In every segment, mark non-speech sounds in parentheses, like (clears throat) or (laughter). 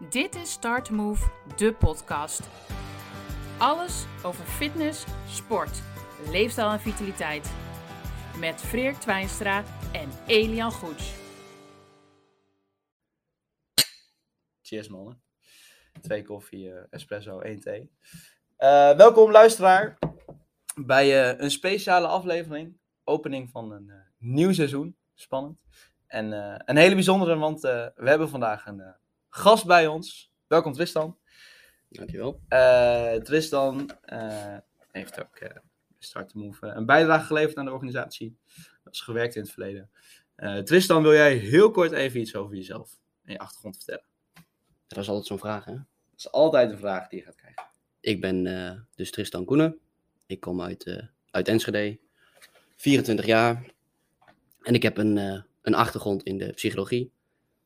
Dit is Start Move, de podcast. Alles over fitness, sport, leefstijl en vitaliteit. Met Freek Twijnstra en Elian Goets. Cheers mannen. Twee koffie, eh, espresso, één thee. Eh, welkom luisteraar bij eh, een speciale aflevering. Opening van een nieuw seizoen. Spannend. En een hele bijzondere, want we hebben vandaag een gast bij ons. Welkom Tristan. Dankjewel. Eh, Tristan eh, heeft ook eh Start to Move een bijdrage geleverd aan de organisatie. Dat is gewerkt in het verleden. Tristan, wil jij heel kort even iets over jezelf en je achtergrond vertellen? Dat is altijd zo'n vraag, hè? Dat is altijd een vraag die je gaat krijgen. Ik ben dus Tristan Koenen. Ik kom uit, uit Enschede. 24 jaar. En ik heb een, een achtergrond in de psychologie.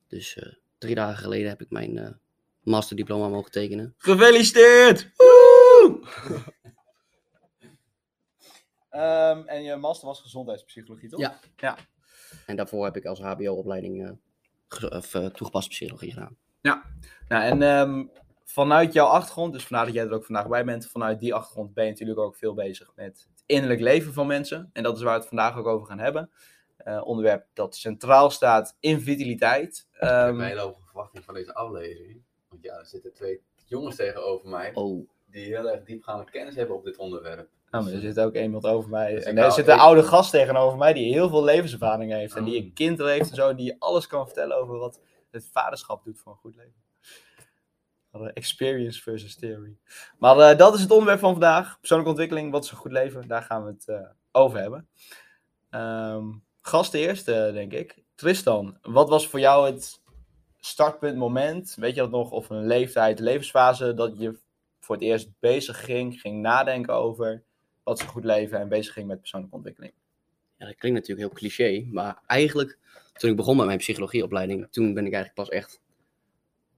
Dus drie dagen geleden heb ik mijn eh, masterdiploma mogen tekenen. Gefeliciteerd! Woe! (laughs) Ehm, en je master was gezondheidspsychologie, toch? Ja. ja. En daarvoor heb ik als HBO-opleiding eh, eh, toegepaste psychologie gedaan. Nou, en ehm, vanuit jouw achtergrond, dus vandaar dat jij er ook vandaag bij bent, vanuit die achtergrond ben je natuurlijk ook veel bezig met het innerlijk leven van mensen. En dat is waar we het vandaag ook over gaan hebben. Eh, onderwerp dat centraal staat in vitaliteit. Ik heb Ehm, een hele hoge verwachting van deze aflevering. Want ja, er zitten twee jongens tegenover mij. Oh, Die heel erg diepgaande kennis hebben op dit onderwerp. nou, maar er zit ook iemand over mij. Dus en er zit een oude gast tegenover mij die heel veel levenservaring heeft. En die Oh. een kind heeft en zo. En die alles kan vertellen over wat het vaderschap doet voor een goed leven. Experience versus theory. Maar eh, dat is het onderwerp van vandaag. Persoonlijke ontwikkeling, wat is een goed leven? Daar gaan we het eh, over hebben. Ehm gast eerst, eh, denk ik. Tristan, wat was voor jou het startpunt, moment? Weet je dat nog? Of een leeftijd, levensfase dat je voor het eerst bezig ging, ging nadenken over wat is een goed leven en bezig ging met persoonlijke ontwikkeling? ja, dat klinkt natuurlijk heel cliché. Maar eigenlijk, toen ik begon met mijn psychologieopleiding, toen ben ik eigenlijk pas echt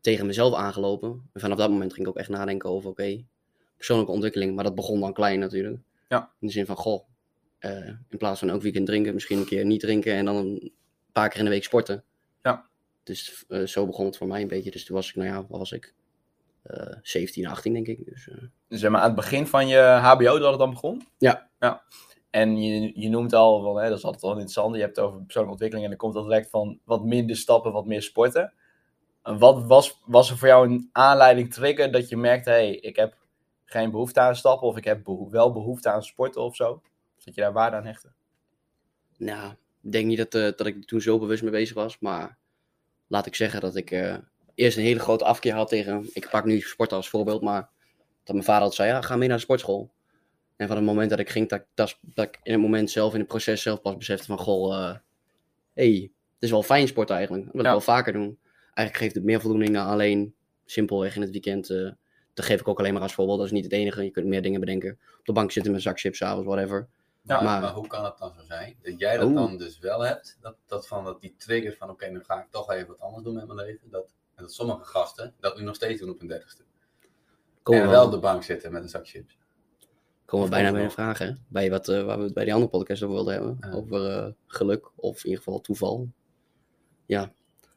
tegen mezelf aangelopen. En vanaf dat moment ging ik ook echt nadenken over, oké, persoonlijke ontwikkeling. Maar dat begon dan klein natuurlijk. Ja. In de zin van, goh, eh, in plaats van elk weekend drinken, misschien een keer niet drinken en dan een paar keer in de week sporten. Ja. Dus eh, zo begon het voor mij een beetje. Dus toen was ik, nou ja, wat was ik? Eh 17, 18 denk ik. Dus, eh, Dus zeg maar aan het begin van je HBO dat het dan begon? Ja. ja. En je, je noemt al, van, hè, dat is altijd wel interessant, je hebt het over persoonlijke ontwikkeling en dan komt dat direct van wat minder stappen, wat meer sporten. En wat was, was er voor jou een aanleiding, trigger, dat je merkte, hé, hey, ik heb geen behoefte aan stappen of ik heb beho- wel behoefte aan sporten of zo? Dat je daar waarde aan hechtte? Nou, ik denk niet dat, eh, dat ik er toen zo bewust mee bezig was. Maar laat ik zeggen dat ik eh, eerst een hele grote afkeer had tegen. Ik pak nu sport als voorbeeld, maar dat mijn vader altijd zei: ja, ga mee naar de sportschool. En van het moment dat ik ging, dat, ik- dat, dat ik in het moment zelf, in het proces zelf pas besefte van: goh, hé, hey, het is wel fijn sport eigenlijk. Dat wil ik wel vaker doen. Eigenlijk geeft het meer voldoening dan alleen simpelweg in het weekend. eh dat geef ik ook alleen maar als voorbeeld. Dat is niet het enige. Je kunt meer dingen bedenken. Op de bank zitten met een zak chips, avonds, whatever. Ja, maar, hoe kan het dan zo zijn? Dat jij dat Oeh. dan dus wel hebt. Dat, dat van dat die trigger van oké, nu ga ik toch even wat anders doen met mijn leven. Dat, en dat sommige gasten dat nu nog steeds doen op hun dertigste. Komen En we wel wel op de bank zitten met een zak chips. Komen we bijna bij een vraag, hè? Bij wat, eh, waar we het bij die andere podcast over wilden hebben. Ja. Over eh, geluk, of in ieder geval toeval. Ja,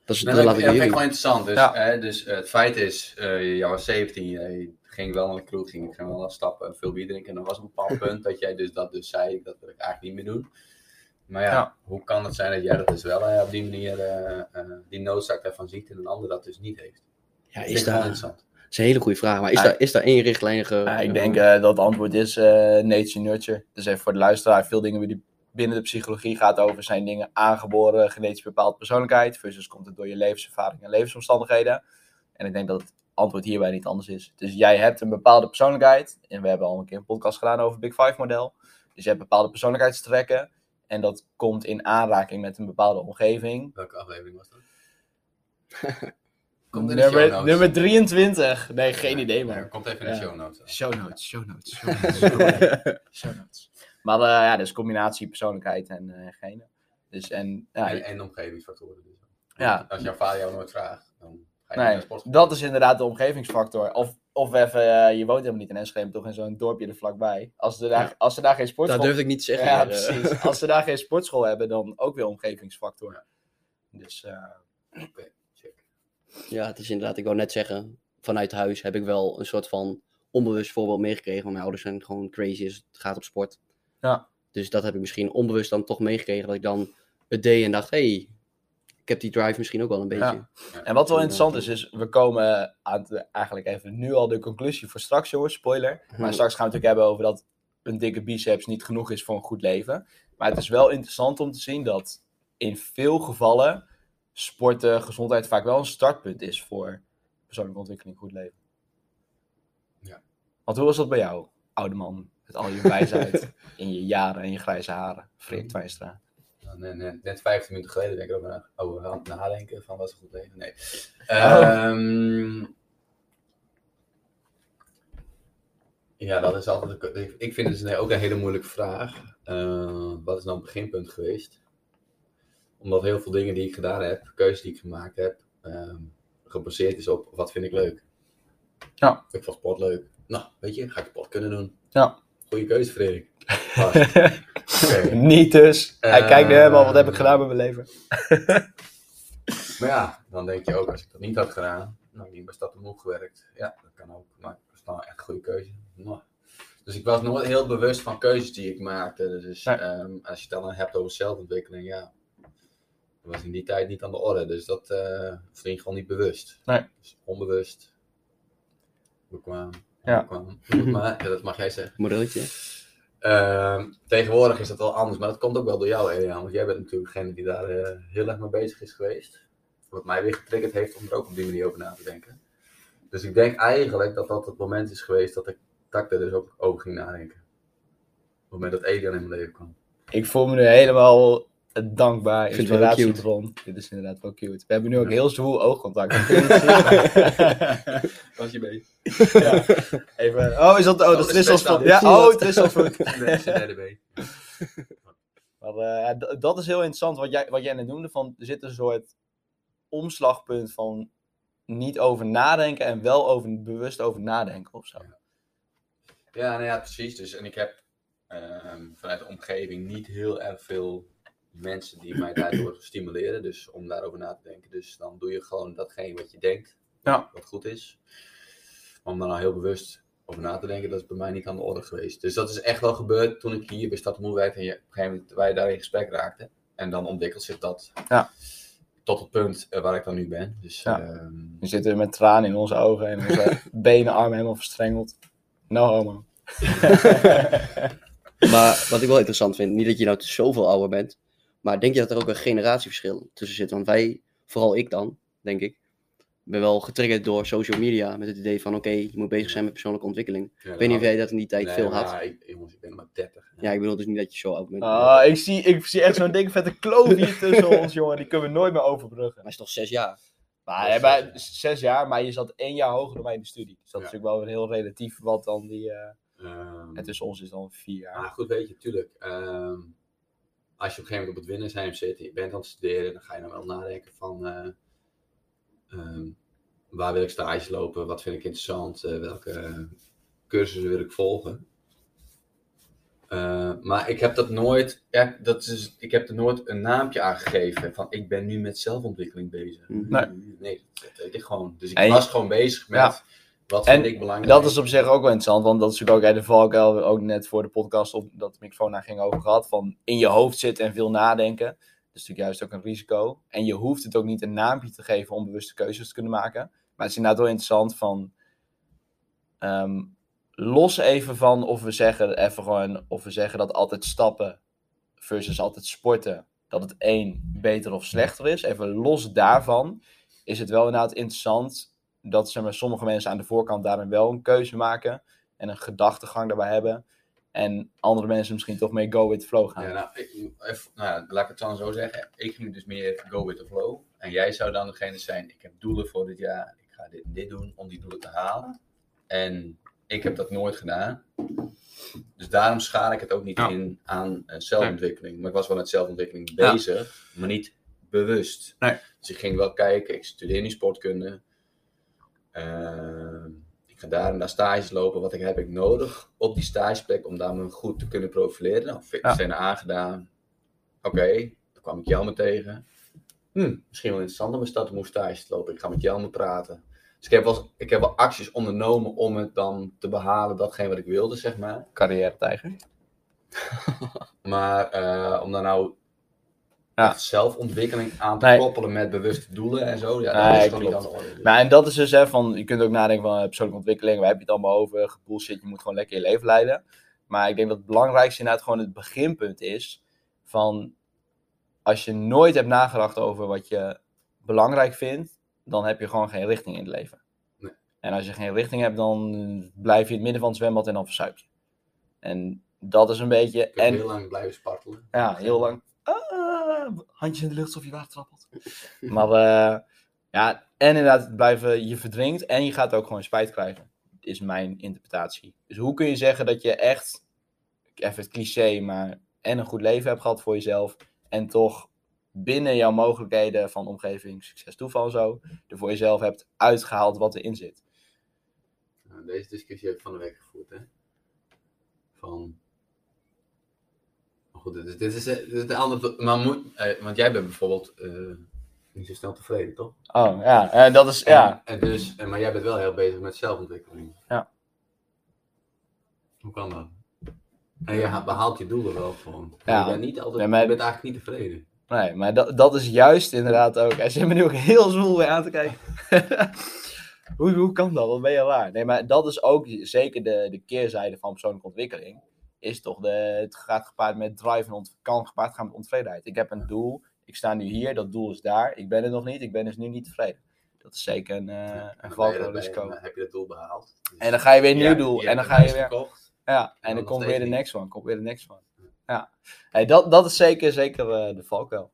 dat, is, Nee, dat vind ik gewoon interessant. Dus, Ja. hè, dus eh, het feit is, eh jij was 17, je ging wel naar de kroeg, ging, ging wel stappen, veel bier drinken. En dan was een bepaald (laughs) punt dat jij dus dat dus zei, dat wil ik eigenlijk niet meer doen. Maar ja, Ja. hoe kan het zijn dat jij dat dus wel eh, op die manier, eh, eh, die noodzaak daarvan ziet en een ander dat dus niet heeft? Ja, Dat is ik dat interessant. is een hele goede vraag. Maar is, Ja. daar, is daar één richtlijnige... Ja, ik denk eh, dat het antwoord is eh, nature nurture. Dus even voor de luisteraar, veel dingen die binnen de psychologie gaat over zijn dingen aangeboren, genetisch bepaald persoonlijkheid. Versus komt het door je levenservaring en levensomstandigheden. En ik denk dat het antwoord hierbij niet anders is. Dus jij hebt een bepaalde persoonlijkheid. En we hebben al een keer een podcast gedaan over het Big Five model. Dus je hebt bepaalde persoonlijkheidstrekken. En dat komt in aanraking met een bepaalde omgeving. Welke aflevering was dat? (laughs) Komt in de Nummer, show notes. nummer 23. Nee, geen idee man. Komt even in de show notes. Show notes, show (laughs) notes, show notes. show notes. Maar eh, ja, dus combinatie persoonlijkheid en eh genen. Dus en, ja, En, en omgevingsfactoren. Dus. Ja. Als jouw vader jou nooit vraagt, dan nee, dat is inderdaad de omgevingsfactor. Of, of even, eh, je woont helemaal niet in Enschede, maar toch in zo'n dorpje er vlakbij. Als ze daar, Ja. als ze daar geen Dat sportschool... durfde ik niet te zeggen. ja, eh, precies. (laughs) Als ze daar geen sportschool hebben, dan ook weer omgevingsfactor. Dus eh, Oké, check. Ja, het is inderdaad, ik wou net zeggen, vanuit huis heb ik wel een soort van onbewust voorbeeld meegekregen. Want mijn ouders zijn gewoon crazy als het gaat op sport. Ja. Dus dat heb ik misschien onbewust dan toch meegekregen. Dat ik dan het deed en dacht, hey, ik heb die drive misschien ook wel een beetje. Ja. En wat wel interessant is, is we komen aan het, eigenlijk even nu al de conclusie voor straks, jongens, spoiler. Maar straks gaan we het natuurlijk hebben over dat een dikke biceps niet genoeg is voor een goed leven. Maar het is wel interessant om te zien dat in veel gevallen sporten, gezondheid vaak wel een startpunt is voor persoonlijke ontwikkeling, goed leven. Ja. Want hoe was dat bij jou, oude man? Met al je wijsheid (laughs) in je jaren en je grijze haren, Freek Twijnstra. Net, net, net 15 minuten geleden ben ik na- over aan het nadenken van wat is een goed leven. Nee. Oh. Ehm, ja, dat is altijd. een- ik- vind het dus ook een hele moeilijke vraag. Eh, wat is nou een beginpunt geweest? Omdat heel veel dingen die ik gedaan heb, keuzes die ik gemaakt heb, ehm, gebaseerd is op wat vind ik leuk. Ja. Ik vond sport leuk. Nou, weet je, ga ik sport kunnen doen. Ja. Goeie keuze, Frederik. (laughs) Oké. Niet dus. Hij Eh, kijkt nu helemaal, wat heb ik gedaan met mijn leven? (laughs) Maar ja, dan denk je ook, als ik dat niet had gedaan, nou, niet bij Stad Moe gewerkt. Ja, dat kan ook, maar dat is nou echt een goede keuze. Nou. Dus ik was nooit heel bewust van keuzes die ik maakte. Dus Nee. ehm, als je het dan hebt over zelfontwikkeling, ja, dat was in die tijd niet aan de orde. Dus dat eh ging gewoon niet bewust. Nee. Dus onbewust. Bekwaam. Ja. Maar, ja, dat mag jij zeggen. Modelletje. Ehm, tegenwoordig is dat wel anders, maar dat komt ook wel door jou, Elian. Want jij bent natuurlijk degene die daar eh, heel erg mee bezig is geweest. Wat mij weer getriggerd heeft om er ook op die manier over na te denken. Dus ik denk eigenlijk dat dat het moment is geweest dat ik, er dus ook over ging nadenken. Op het moment dat Elian in mijn leven kwam. Ik voel me nu helemaal dankbaar. Ik vind het wel cute. Inspiratiebron. Dit is inderdaad wel cute. We hebben nu ook heel zwoel oogcontact. (laughs) Het? Was je mee? ja. Even. Oh, is dat, oh, dat is (laughs) dat is Trissel's best Ja, oh. Nee, is. Maar eh, dat is heel interessant wat jij, wat jij net noemde. Van, er zit een soort omslagpunt van niet over nadenken en wel over, bewust over nadenken of zo. Ja, nou ja, precies. Dus, en ik heb ehm, vanuit de omgeving niet heel erg veel mensen die mij daardoor (clears throat) stimuleren. Dus om daarover na te denken. Dus dan doe je gewoon datgene wat je denkt, Ja. wat goed is. Maar om daar nou heel bewust over na te denken, dat is bij mij niet aan de orde geweest. Dus dat is echt wel gebeurd toen ik hier bij Stad Moe werkte en je, op een gegeven moment wij daar in gesprek raakten. En dan ontwikkelt zich dat Ja. tot het punt eh, waar ik dan nu ben. Dus Ja. ehm, We zitten met tranen in onze ogen en onze (laughs) benen, armen helemaal verstrengeld. No homo. (laughs) Maar wat ik wel interessant vind, niet dat je nou zoveel ouder bent, maar denk je dat er ook een generatieverschil tussen zit? Want wij, vooral ik dan, denk ik, ben wel getriggerd door social media met het idee van oké, je moet bezig zijn met persoonlijke ontwikkeling. ja, Ik weet niet of jij dat in die tijd nee, veel had. Ik, jongens, ik ben maar 30. Ja, ik bedoel dus niet dat je zo oud bent. Ah, ik, zie, ik zie echt zo'n dikke vette kloof hier (laughs) tussen ons, jongen. Die kunnen we nooit meer overbruggen. Maar het is toch zes jaar? Maar ja, zes jaar. maar je zat één jaar hoger dan mij in de studie. Dus dat is Ja. natuurlijk wel heel relatief wat dan die... eh Ehm, en tussen ons is dan vier jaar. Maar goed, weet je, tuurlijk. ehm, als je op een gegeven moment op het winnersheim zit en je bent aan het studeren, dan ga je dan wel nadenken van eh, ehm, waar wil ik stage lopen, wat vind ik interessant, eh, welke cursussen wil ik volgen. Eh, maar ik heb dat nooit, ja, dat is, ik heb er nooit een naampje aan gegeven van ik ben nu met zelfontwikkeling bezig. Mhm. Nee. Nee, dat weet ik gewoon. Dus ik En je- was gewoon bezig met Ja. Wat En vind ik belangrijk. Dat is op zich ook wel interessant, want dat is natuurlijk ook uit de valkuil, ook net voor de podcast op dat de microfoon naar ging over gehad, van in je hoofd zitten en veel nadenken. Dat is natuurlijk juist ook een risico. En je hoeft het ook niet een naampje te geven om bewuste keuzes te kunnen maken. Maar het is inderdaad wel interessant van, ehm, los even van of we zeggen even gewoon, of we zeggen dat altijd stappen versus altijd sporten, dat het één beter of slechter is. Even los daarvan is het wel inderdaad interessant dat zeg maar, sommige mensen aan de voorkant daarin wel een keuze maken en een gedachtegang daarbij hebben. En andere mensen misschien toch mee go with the flow gaan. Ja, nou, ik, even, nou, ja, laat ik het dan zo zeggen. Ik ging dus meer go with the flow. En jij zou dan degene zijn, ik heb doelen voor dit jaar. Ik ga dit dit doen om die doelen te halen. En ik heb dat nooit gedaan. Dus daarom schaal ik het ook niet Ja. in aan eh, zelfontwikkeling. Maar ik was wel met zelfontwikkeling Ja. bezig, maar niet bewust. Nee. Dus ik ging wel kijken, ik studeer nu sportkunde. Ehm, ik ga daar en daar stages lopen. Wat ik, heb ik nodig op die stageplek om daar me goed te kunnen profileren? Nou, Ja. zijn aangedaan. Oké, dan kwam ik jou me tegen. hm, misschien wel interessant om een stad om stage te lopen. Ik ga met Jelme praten. Dus ik heb, wel, ik heb wel acties ondernomen om het dan te behalen, datgene wat ik wilde, zeg maar. Carrière tijger. (laughs) Maar eh, om dan nou Ja. zelfontwikkeling aan te Nee. koppelen met bewuste doelen en zo, ja, Nee, dat is gewoon niet aan de orde. Dus- Maar en dat is dus hè, van, je kunt ook nadenken van eh, persoonlijke ontwikkeling, waar heb je het allemaal over, gebullshit, je moet gewoon lekker je leven leiden. Maar ik denk dat het belangrijkste inderdaad gewoon het beginpunt is van, als je nooit hebt nagedacht over wat je belangrijk vindt, dan heb je gewoon geen richting in het leven. Nee. En als je geen richting hebt, dan blijf je in het midden van het zwembad en dan verzuip je. En dat is een beetje, ik en heel lang blijven spartelen. ja, heel lang. Ah, handjes in de lucht alsof je water trappelt. (laughs) maar eh, ja, en inderdaad blijven, je verdrinkt en je gaat ook gewoon spijt krijgen. Is mijn interpretatie. Dus hoe kun je zeggen dat je echt, even het cliché, maar en een goed leven hebt gehad voor jezelf. En toch binnen jouw mogelijkheden van omgeving, succes, toeval en zo, er voor jezelf hebt uitgehaald wat erin zit. Nou, Deze discussie heb ik van de week gevoerd, hè. Van... Goed, dit is, dit is, eh, dit is de andere... Maar moet, eh, want jij bent bijvoorbeeld eh, niet zo snel tevreden, toch? Oh ja, eh, dat is, ja. En, en dus, en, maar jij bent wel heel bezig met zelfontwikkeling. Ja. Hoe kan dat? En je ha- behaalt je doelen wel gewoon. Ja. Je bent niet altijd, Nee, maar- je bent eigenlijk niet tevreden. Nee, maar dat, dat is juist inderdaad ook. Hij zit me nu ook heel zwoel weer aan te kijken. (laughs) hoe, hoe kan dat? Wat ben je waar? Nee, maar dat is ook zeker de, de keerzijde van persoonlijke ontwikkeling. Is toch de, het gaat gepaard met drive en ont, kan gepaard gaan met ontevredenheid. Ik heb een doel. Ik sta nu hier. Dat doel is daar. Ik ben er nog niet. Ik ben dus nu niet tevreden. Dat is zeker een, eh En een erbij risico. heb je dat doel behaald. Dus En dan ga je weer een nieuw ja, doel. je En dan ga je weer. gekocht. Ja, en dan komt weer de next one. Komt weer de next one. Ja, hey, dat, dat is zeker, zeker eh, de valkuil.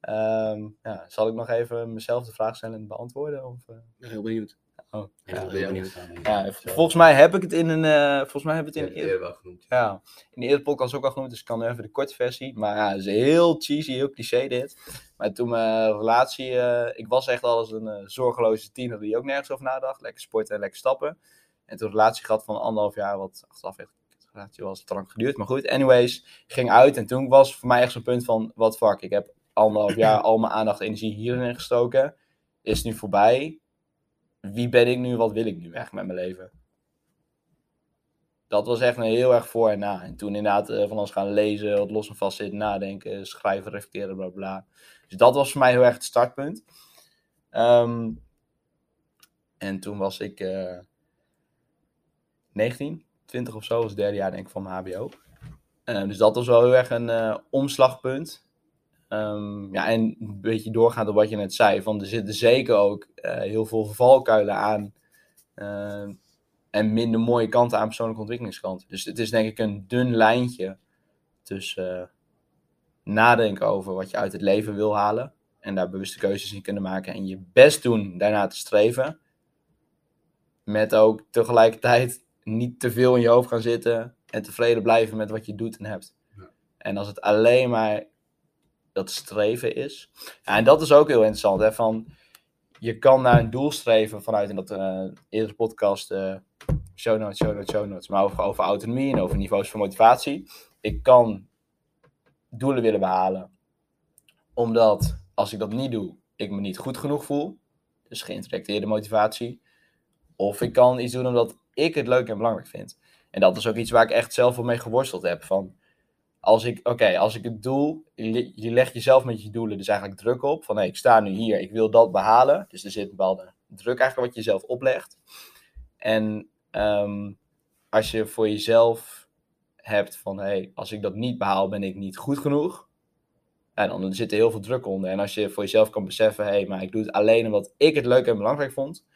Ehm, ja, zal ik nog even mezelf de vraag stellen en beantwoorden? Of, eh? Ik ben heel benieuwd. Oh, Ja, ja. aan. Ja, volgens mij heb ik het in een, eh, volgens mij heb ik het in eerder wel genoemd. ja, in de eerdere podcast ook al genoemd, dus ik kan nu even de korte versie. Maar ja, het is heel cheesy, heel cliché dit. Maar toen mijn relatie, eh, ik was echt al als een eh, zorgeloze tiener die ook nergens over nadacht. Lekker sporten en lekker stappen. En toen een relatie gehad van anderhalf jaar, wat achteraf heeft de relatie was te lang geduurd. Maar goed, anyways, ging uit. En toen was voor mij echt zo'n punt van, wat fuck, ik heb anderhalf jaar (clears throat) al mijn aandacht en energie hierin gestoken. Is nu voorbij? Wie ben ik nu? Wat wil ik nu echt met mijn leven? dat was echt een heel erg voor en na. En toen inderdaad eh, van alles gaan lezen, wat los en vast zitten, nadenken, schrijven, reflecteren, bla bla. Dus dat was voor mij heel erg het startpunt. Ehm, en toen was ik eh 19, 20 of zo, was het derde jaar denk ik van mijn HBO. Eh, dus dat was wel heel erg een eh, omslagpunt. Ehm, ja, en een beetje doorgaand op wat je net zei, van er zitten zeker ook eh, heel veel valkuilen aan. eh, en minder mooie kanten aan persoonlijke ontwikkelingskanten. Dus het is denk ik een dun lijntje tussen eh, nadenken over wat je uit het leven wil halen. En daar bewuste keuzes in kunnen maken. En je best doen daarna te streven. Met ook tegelijkertijd niet te veel in je hoofd gaan zitten. En tevreden blijven met wat je doet en hebt. Ja. En als het alleen maar dat streven is. En dat is ook heel interessant. Hè, van, je kan naar een doel streven vanuit, in dat eh eerdere podcast, eh, show notes, show notes, show notes, maar over, over autonomie en over niveaus van motivatie. Ik kan doelen willen behalen, omdat als ik dat niet doe, ik me niet goed genoeg voel. Dus geïnteracteerde motivatie. Of ik kan iets doen omdat ik het leuk en belangrijk vind. En dat is ook iets waar ik echt zelf wel mee geworsteld heb. Van, als ik, oké, als ik het doel, je, legt jezelf met je doelen dus eigenlijk druk op. Van, hé, ik sta nu hier, ik wil dat behalen. Dus er zit een bepaalde druk eigenlijk wat je zelf oplegt. En ehm, als je voor jezelf hebt van, hé, als ik dat niet behaal, ben ik niet goed genoeg. Ja, dan zit er heel veel druk onder. En als je voor jezelf kan beseffen, hé, maar ik doe het alleen omdat ik het leuk en belangrijk vond.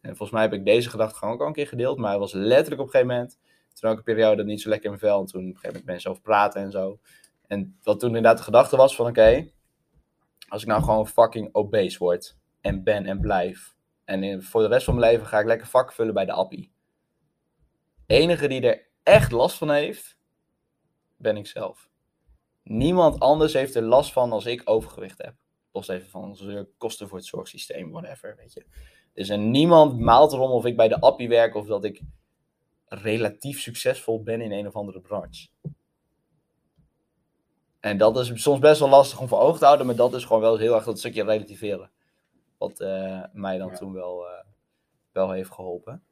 En volgens mij heb ik deze gedachte ook al een keer gedeeld, maar het was letterlijk op een gegeven moment, toen ook een periode niet zo lekker in mijn vel, en toen op een gegeven moment mensen over praten en zo. En wat toen inderdaad de gedachte was van, oké, als ik nou gewoon fucking obese word en ben en blijf, en voor de rest van mijn leven ga ik lekker vak vullen bij de appie. enige die er echt last van heeft, ben ik zelf. Niemand anders heeft er last van als ik overgewicht heb. Los even van kosten voor het zorgsysteem, whatever, weet je. Dus en niemand maalt erom of ik bij de appie werk of dat ik relatief succesvol ben in een of andere branche. En dat is soms best wel lastig om voor ogen te houden, maar dat is gewoon wel heel erg dat stukje relativeren. Wat eh, mij dan Ja. toen wel, eh, wel heeft geholpen.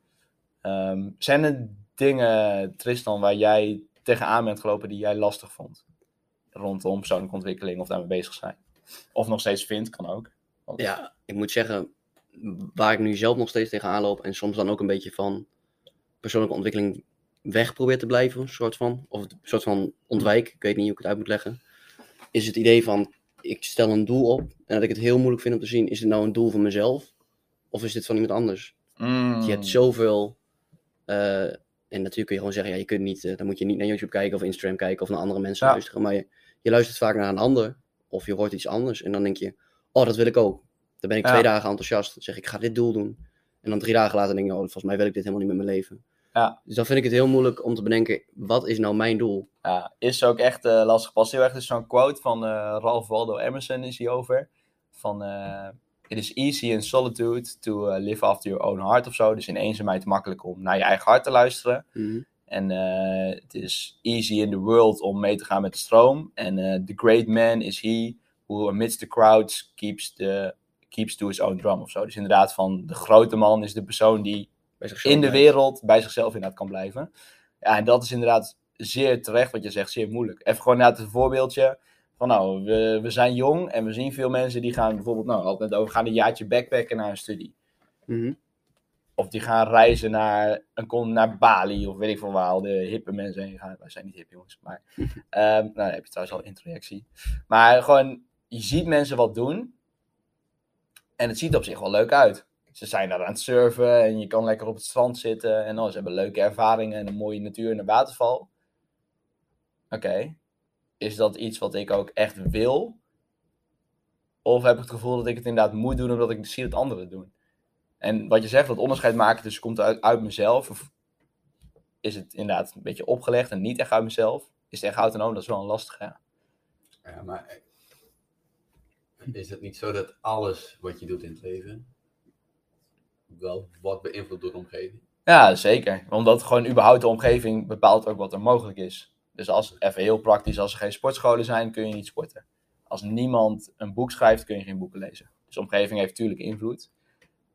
Ehm, zijn er dingen, Tristan, waar jij tegenaan bent gelopen die jij lastig vond? Rondom persoonlijke ontwikkeling of daarmee bezig zijn? Of nog steeds vindt, kan ook. Want- Ja, ik moet zeggen, waar ik nu zelf nog steeds tegenaan loop en soms dan ook een beetje van persoonlijke ontwikkeling weg probeer te blijven, soort van, of een soort van ontwijk, ik weet niet hoe ik het uit moet leggen, is het idee van, ik stel een doel op en dat ik het heel moeilijk vind om te zien, is dit nou een doel van mezelf of is dit van iemand anders? Mm. Je hebt zoveel, eh, en natuurlijk kun je gewoon zeggen, ja, je kunt niet, eh, dan moet je niet naar YouTube kijken of Instagram kijken of naar andere mensen Ja. luisteren, maar je, je luistert vaak naar een ander of je hoort iets anders en dan denk je, oh, dat wil ik ook. Dan ben ik Ja. twee dagen enthousiast, dan zeg ik, ik ga dit doel doen. En dan drie dagen later denk ik, oh, volgens mij wil ik dit helemaal niet met mijn leven. Ja. Dus dan vind ik het heel moeilijk om te bedenken, wat is nou mijn doel? Ja, is ook echt eh, lastig. Pas heel erg dus zo'n quote van eh, Ralph Waldo Emerson is hierover. Van, eh, it is easy in solitude to live after your own heart of zo. Dus in eenzaamheid makkelijk om naar je eigen hart te luisteren. Mhm. En het is easy in the world om mee te gaan met de stroom. En the great man is he who amidst the crowds keeps, the, keeps to his own drum of zo. Dus inderdaad van de grote man is de persoon die Bij zichzelf in de wereld bij zichzelf inderdaad kan blijven. Ja, en dat is inderdaad zeer terecht wat je zegt, zeer moeilijk. Even gewoon inderdaad een voorbeeldje van nou, we, we zijn jong en we zien veel mensen die gaan bijvoorbeeld, nou, altijd over gaan een jaartje backpacken naar een studie. Mhm. Of die gaan reizen naar, een, naar Bali of weet ik veel waar al de hippe mensen heen gaan. Wij zijn niet hip jongens, maar (laughs) ehm, nou, dan heb je trouwens al introjectie. Maar gewoon, je ziet mensen wat doen en het ziet op zich wel leuk uit. Ze zijn daar aan het surfen en je kan lekker op het strand zitten en oh, ze hebben leuke ervaringen en een mooie natuur en een waterval. Oké, is dat iets wat ik ook echt wil? Of heb ik het gevoel dat ik het inderdaad moet doen omdat ik zie dat anderen doen? En wat je zegt, dat onderscheid maken tussen komt uit, uit mezelf of is het inderdaad een beetje opgelegd en niet echt uit mezelf? Is het echt autonoom? Dat is wel een lastige. Ja. Ja, maar eh, is het niet zo dat alles wat je doet in het leven wel wordt beïnvloed door de omgeving? Ja, zeker. Omdat gewoon überhaupt de omgeving bepaalt ook wat er mogelijk is. Dus als, even heel praktisch, als er geen sportscholen zijn, kun je niet sporten. Als niemand een boek schrijft, kun je geen boeken lezen. Dus de omgeving heeft natuurlijk invloed.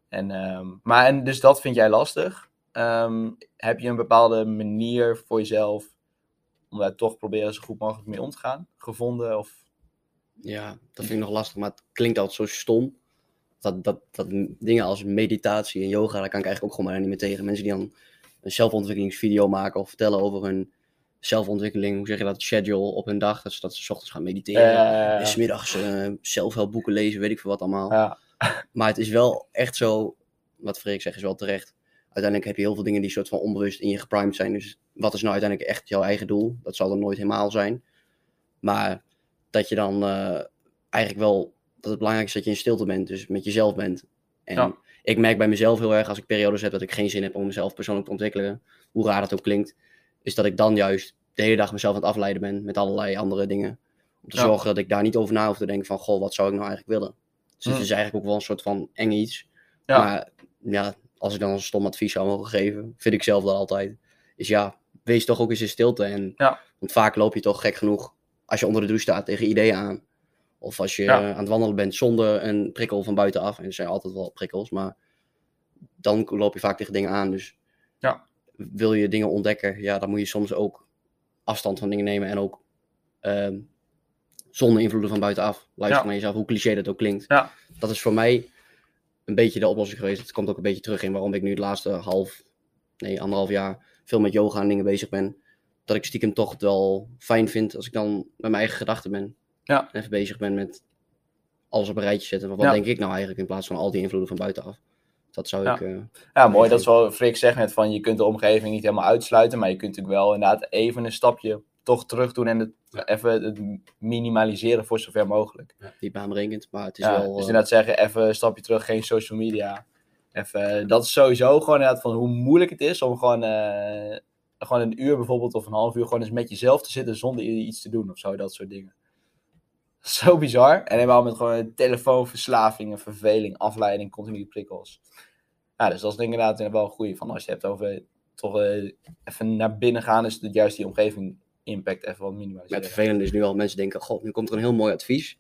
En, ehm, maar en dus dat vind jij lastig. Ehm, heb je een bepaalde manier voor jezelf om daar toch proberen zo goed mogelijk mee om te gaan? Gevonden? Of... Ja, dat vind ik nog lastig, maar het klinkt altijd zo stom. Dat, dat, dat dingen als meditatie en yoga, daar kan ik eigenlijk ook gewoon maar niet meer tegen. Mensen die dan een zelfontwikkelingsvideo maken of vertellen over hun zelfontwikkeling, hoe zeg je dat, schedule op hun dag. Dat ze, dat ze 's ochtends gaan mediteren. Eh, en 's middags eh, zelfhelpboeken lezen, weet ik veel wat allemaal. ja. (laughs) Maar het is wel echt zo, wat Freek zegt is wel terecht. Uiteindelijk heb je heel veel dingen die soort van onbewust in je geprimed zijn. Dus wat is nou uiteindelijk echt jouw eigen doel? Dat zal er nooit helemaal zijn. Maar dat je dan eh, eigenlijk wel, dat het belangrijk is dat je in stilte bent. Dus met jezelf bent. En Ja. ik merk bij mezelf heel erg als ik periodes heb dat ik geen zin heb om mezelf persoonlijk te ontwikkelen. Hoe raar dat ook klinkt. Is dat ik dan juist de hele dag mezelf aan het afleiden ben met allerlei andere dingen. Om te Ja. zorgen dat ik daar niet over na hoef te denken van, goh, wat zou ik nou eigenlijk willen? Dus het Mm. is eigenlijk ook wel een soort van eng iets. Ja. Maar ja, als ik dan een stom advies zou mogen geven, vind ik zelf dat altijd. Is ja, wees toch ook eens in stilte. En, Ja. Want vaak loop je toch gek genoeg, als je onder de douche staat, tegen ideeën aan. Of als je Ja. aan het wandelen bent zonder een prikkel van buitenaf. En er zijn altijd wel prikkels, maar dan loop je vaak tegen dingen aan. Dus Ja. wil je dingen ontdekken, ja, dan moet je soms ook afstand van dingen nemen. En ook ehm, zonder invloeden van buitenaf. Luister Ja. naar jezelf, hoe cliché dat ook klinkt. Ja. Dat is voor mij een beetje de oplossing geweest. Het komt ook een beetje terug in waarom ik nu het laatste half, nee, anderhalf jaar veel met yoga en dingen bezig ben. Dat ik stiekem toch het wel fijn vind als ik dan met mijn eigen gedachten ben. Ja. En even bezig ben met alles op een rijtje zetten. Van wat Ja. denk ik nou eigenlijk in plaats van al die invloeden van buitenaf. Dat zou Ja. ik... eh, Ja, mooi. Dat is wel, Frik zegt net van, je kunt de omgeving niet helemaal uitsluiten, maar je kunt natuurlijk wel inderdaad even een stapje toch terug doen en het, Ja. even het minimaliseren voor zover mogelijk. niet baanbrekend, maar het is Ja, wel... dus eh, inderdaad zeggen, even een stapje terug, geen social media. Even, dat is sowieso gewoon inderdaad van hoe moeilijk het is om gewoon, eh, gewoon een uur bijvoorbeeld of een half uur gewoon eens met jezelf te zitten zonder iets te doen of zo, dat soort dingen. (laughs) Zo bizar. En helemaal met gewoon telefoonverslavingen, verveling, afleiding, continue prikkels. Ja, dus dat is denk ik inderdaad wel een goeie van als je het hebt over toch eh, even naar binnen gaan, is het juist die omgeving impact even wat Maar minimaliseren. het vervelende is nu al, mensen denken, god, nu komt er een heel mooi advies.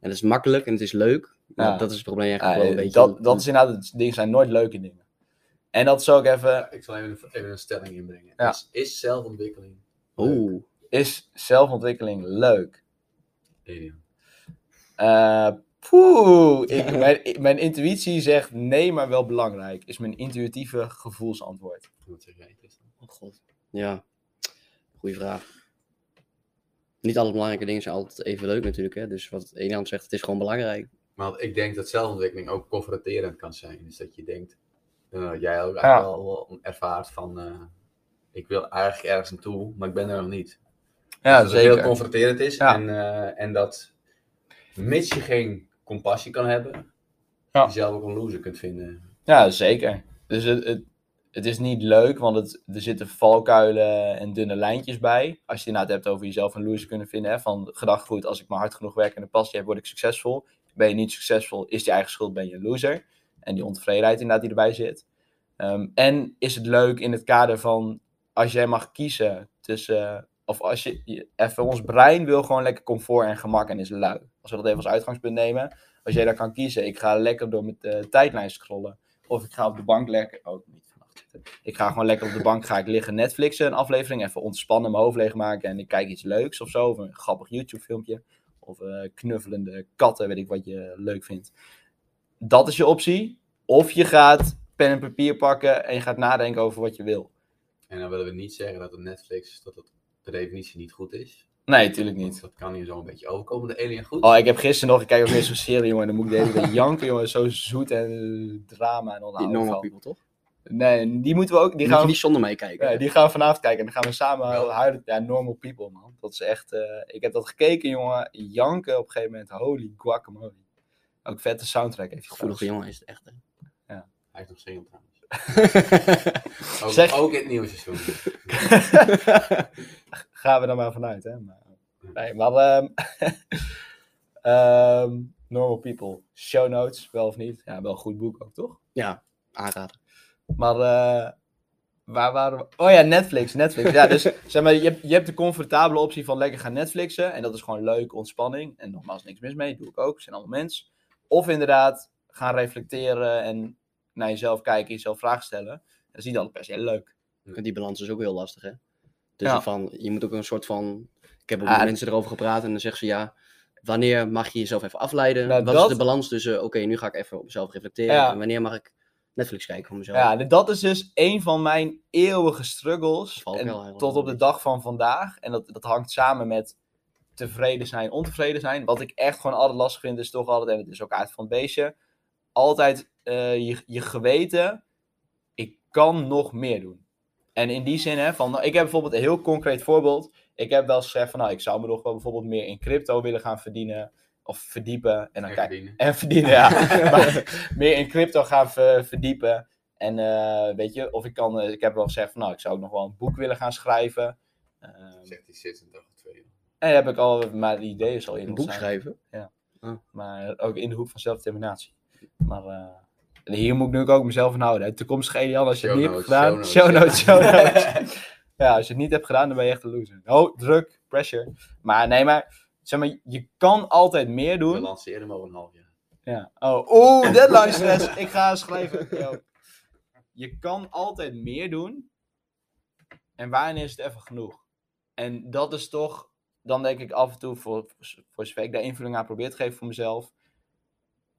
En het is makkelijk en het is leuk. Maar Ja. dat is het probleem Ja, eigenlijk wel een beetje. dat, dat is inderdaad, het dingen zijn nooit leuke dingen. En dat is ook even, Ik zal even, een- even een stelling inbrengen. Ja. Is, is zelfontwikkeling leuk? Oeh, is zelfontwikkeling leuk? Elian? Eh poeh, ik, (laughs) mijn, mijn intuïtie zegt nee, maar wel belangrijk. Is mijn intuïtieve gevoelsantwoord. Wat zeg jij, Tristan? oh god. Ja, goede vraag. Niet alle belangrijke dingen zijn altijd even leuk natuurlijk. Hè? Dus wat Elian zegt, het is gewoon belangrijk. Maar ik denk dat zelfontwikkeling ook confronterend kan zijn. Dus dat je denkt, eh, jij ook Ja. eigenlijk wel, wel ervaart van, eh, ik wil eigenlijk ergens naartoe, maar ik ben er nog niet. Ja, Dus dat het heel zeker. confronterend is. Ja. En, eh, en dat, mits je geen compassie kan hebben, Ja. je zelf ook een loser kunt vinden. Ja, zeker. Dus het, het, het is niet leuk, want het, er zitten valkuilen en dunne lijntjes bij. Als je het inderdaad hebt over jezelf een loser kunnen vinden. Hè, van gedachtegoed, als ik maar hard genoeg werk en een passie heb, word ik succesvol. Ben je niet succesvol, is die eigen schuld, ben je een loser. En die ontevredenheid inderdaad die erbij zit. Ehm, en is het leuk in het kader van, als jij mag kiezen tussen... Of als je, je- even, ons brein wil gewoon lekker comfort en gemak en is lui. Als we dat even als uitgangspunt nemen. Als jij dan kan kiezen, ik ga lekker door mijn eh, tijdlijn scrollen. Of ik ga op de bank lekker. Oh, niet vannacht zitten. Ik ga gewoon lekker op de bank ga ik liggen Netflixen een aflevering. Even ontspannen, mijn hoofd leegmaken. En ik kijk iets leuks of zo. Of een grappig YouTube filmpje. Of eh, knuffelende katten, weet ik wat je leuk vindt. Dat is je optie. Of je gaat pen en papier pakken en je gaat nadenken over wat je wil. En dan willen we niet zeggen dat het Netflix, dat het per definitie niet goed is. Nee, natuurlijk Want niet. dat kan hier zo een beetje overkomen, de alien goed. Oh, ik heb gisteren nog, ik kijk ook weer zo'n serie, jongen. En dan moet ik de hele tijd janken, jongen. Zo zoet en eh, drama en Die onhouden normal people, toch? Nee, die moeten we ook, die Die gaan we niet zonder mij kijken. Ja, die gaan we vanavond kijken en dan gaan we samen Wel. huilen. Ja, Normal People, man. Dat is echt... eh, ik heb dat gekeken, jongen. Janken op een gegeven moment. Holy guacamole. Ook vette soundtrack heeft hij Gevoelige jongen is het echt. Hè? Hij is nog single trouwens. (laughs) Ook, Zeg- ook in het nieuwe seizoen. (laughs) Gaan we er maar vanuit, hè. Maar, nee, maar... ehm, (laughs) ehm, Normal People. Show notes, wel of niet? Ja, wel een goed boek ook, toch? ja, aanraden. Maar eh, waar waren we? Oh ja, Netflix. Netflix. Ja, dus (laughs) zeg maar, je hebt, je hebt de comfortabele optie van lekker gaan Netflixen. En dat is gewoon leuk, ontspanning. En nogmaals, niks mis mee. Doe ik ook. Zijn allemaal mensen. Of inderdaad gaan reflecteren en naar jezelf kijken, jezelf vragen stellen. Dat is niet altijd per se leuk. En die balans is ook heel lastig, hè? Dus Ja. van, je moet ook een soort van... Ik heb ook Ah, met mensen erover gepraat en dan zeggen ze ja... Wanneer mag je jezelf even afleiden? Nou, Wat dat- is de balans tussen, oké, nu ga ik even op mezelf reflecteren. Ja. En wanneer mag ik Netflix kijken voor mezelf? Ja, dat is dus een van mijn eeuwige struggles. En tot op de dag van vandaag. En dat, dat hangt samen met tevreden zijn, ontevreden zijn. Wat ik echt gewoon altijd lastig vind, is toch altijd, en het is ook uit van het beestje, altijd eh, je, je geweten, ik kan nog meer doen. En in die zin, hè, van, nou, ik heb bijvoorbeeld een heel concreet voorbeeld. Ik heb wel eens gezegd van, nou, ik zou me nog wel bijvoorbeeld meer in crypto willen gaan verdienen. Of verdiepen. En dan En kijk, verdienen. en verdienen, ja. (laughs) maar meer in crypto gaan ver- verdiepen. En eh, weet je, of ik kan, eh, ik heb wel gezegd van, nou, ik zou ook nog wel een boek willen gaan schrijven. Ehm, Zegt hij zit een dag of twee. en heb ik al, maar die idee is al in Een boek schrijven? Maar ook in de hoek van zelfdeterminatie. Maar eh, en hier moet ik nu ook mezelf aan houden. hè. Toekomstige Elian, als je het niet hebt gedaan. show notes. Show notes, show (laughs) notes. ja, als je het niet hebt gedaan, dan ben je echt een loser. Oh, druk, pressure. Maar nee, maar zeg maar, je kan altijd meer We doen. lanceren hem over een half jaar. Ja. Oh, oeh, deadline stress. ik ga schrijven. Yo. Je kan altijd meer doen. En wanneer is het even genoeg? En dat is toch, dan denk ik af en toe, voor, voor zover ik daar invulling aan probeer te geven voor mezelf,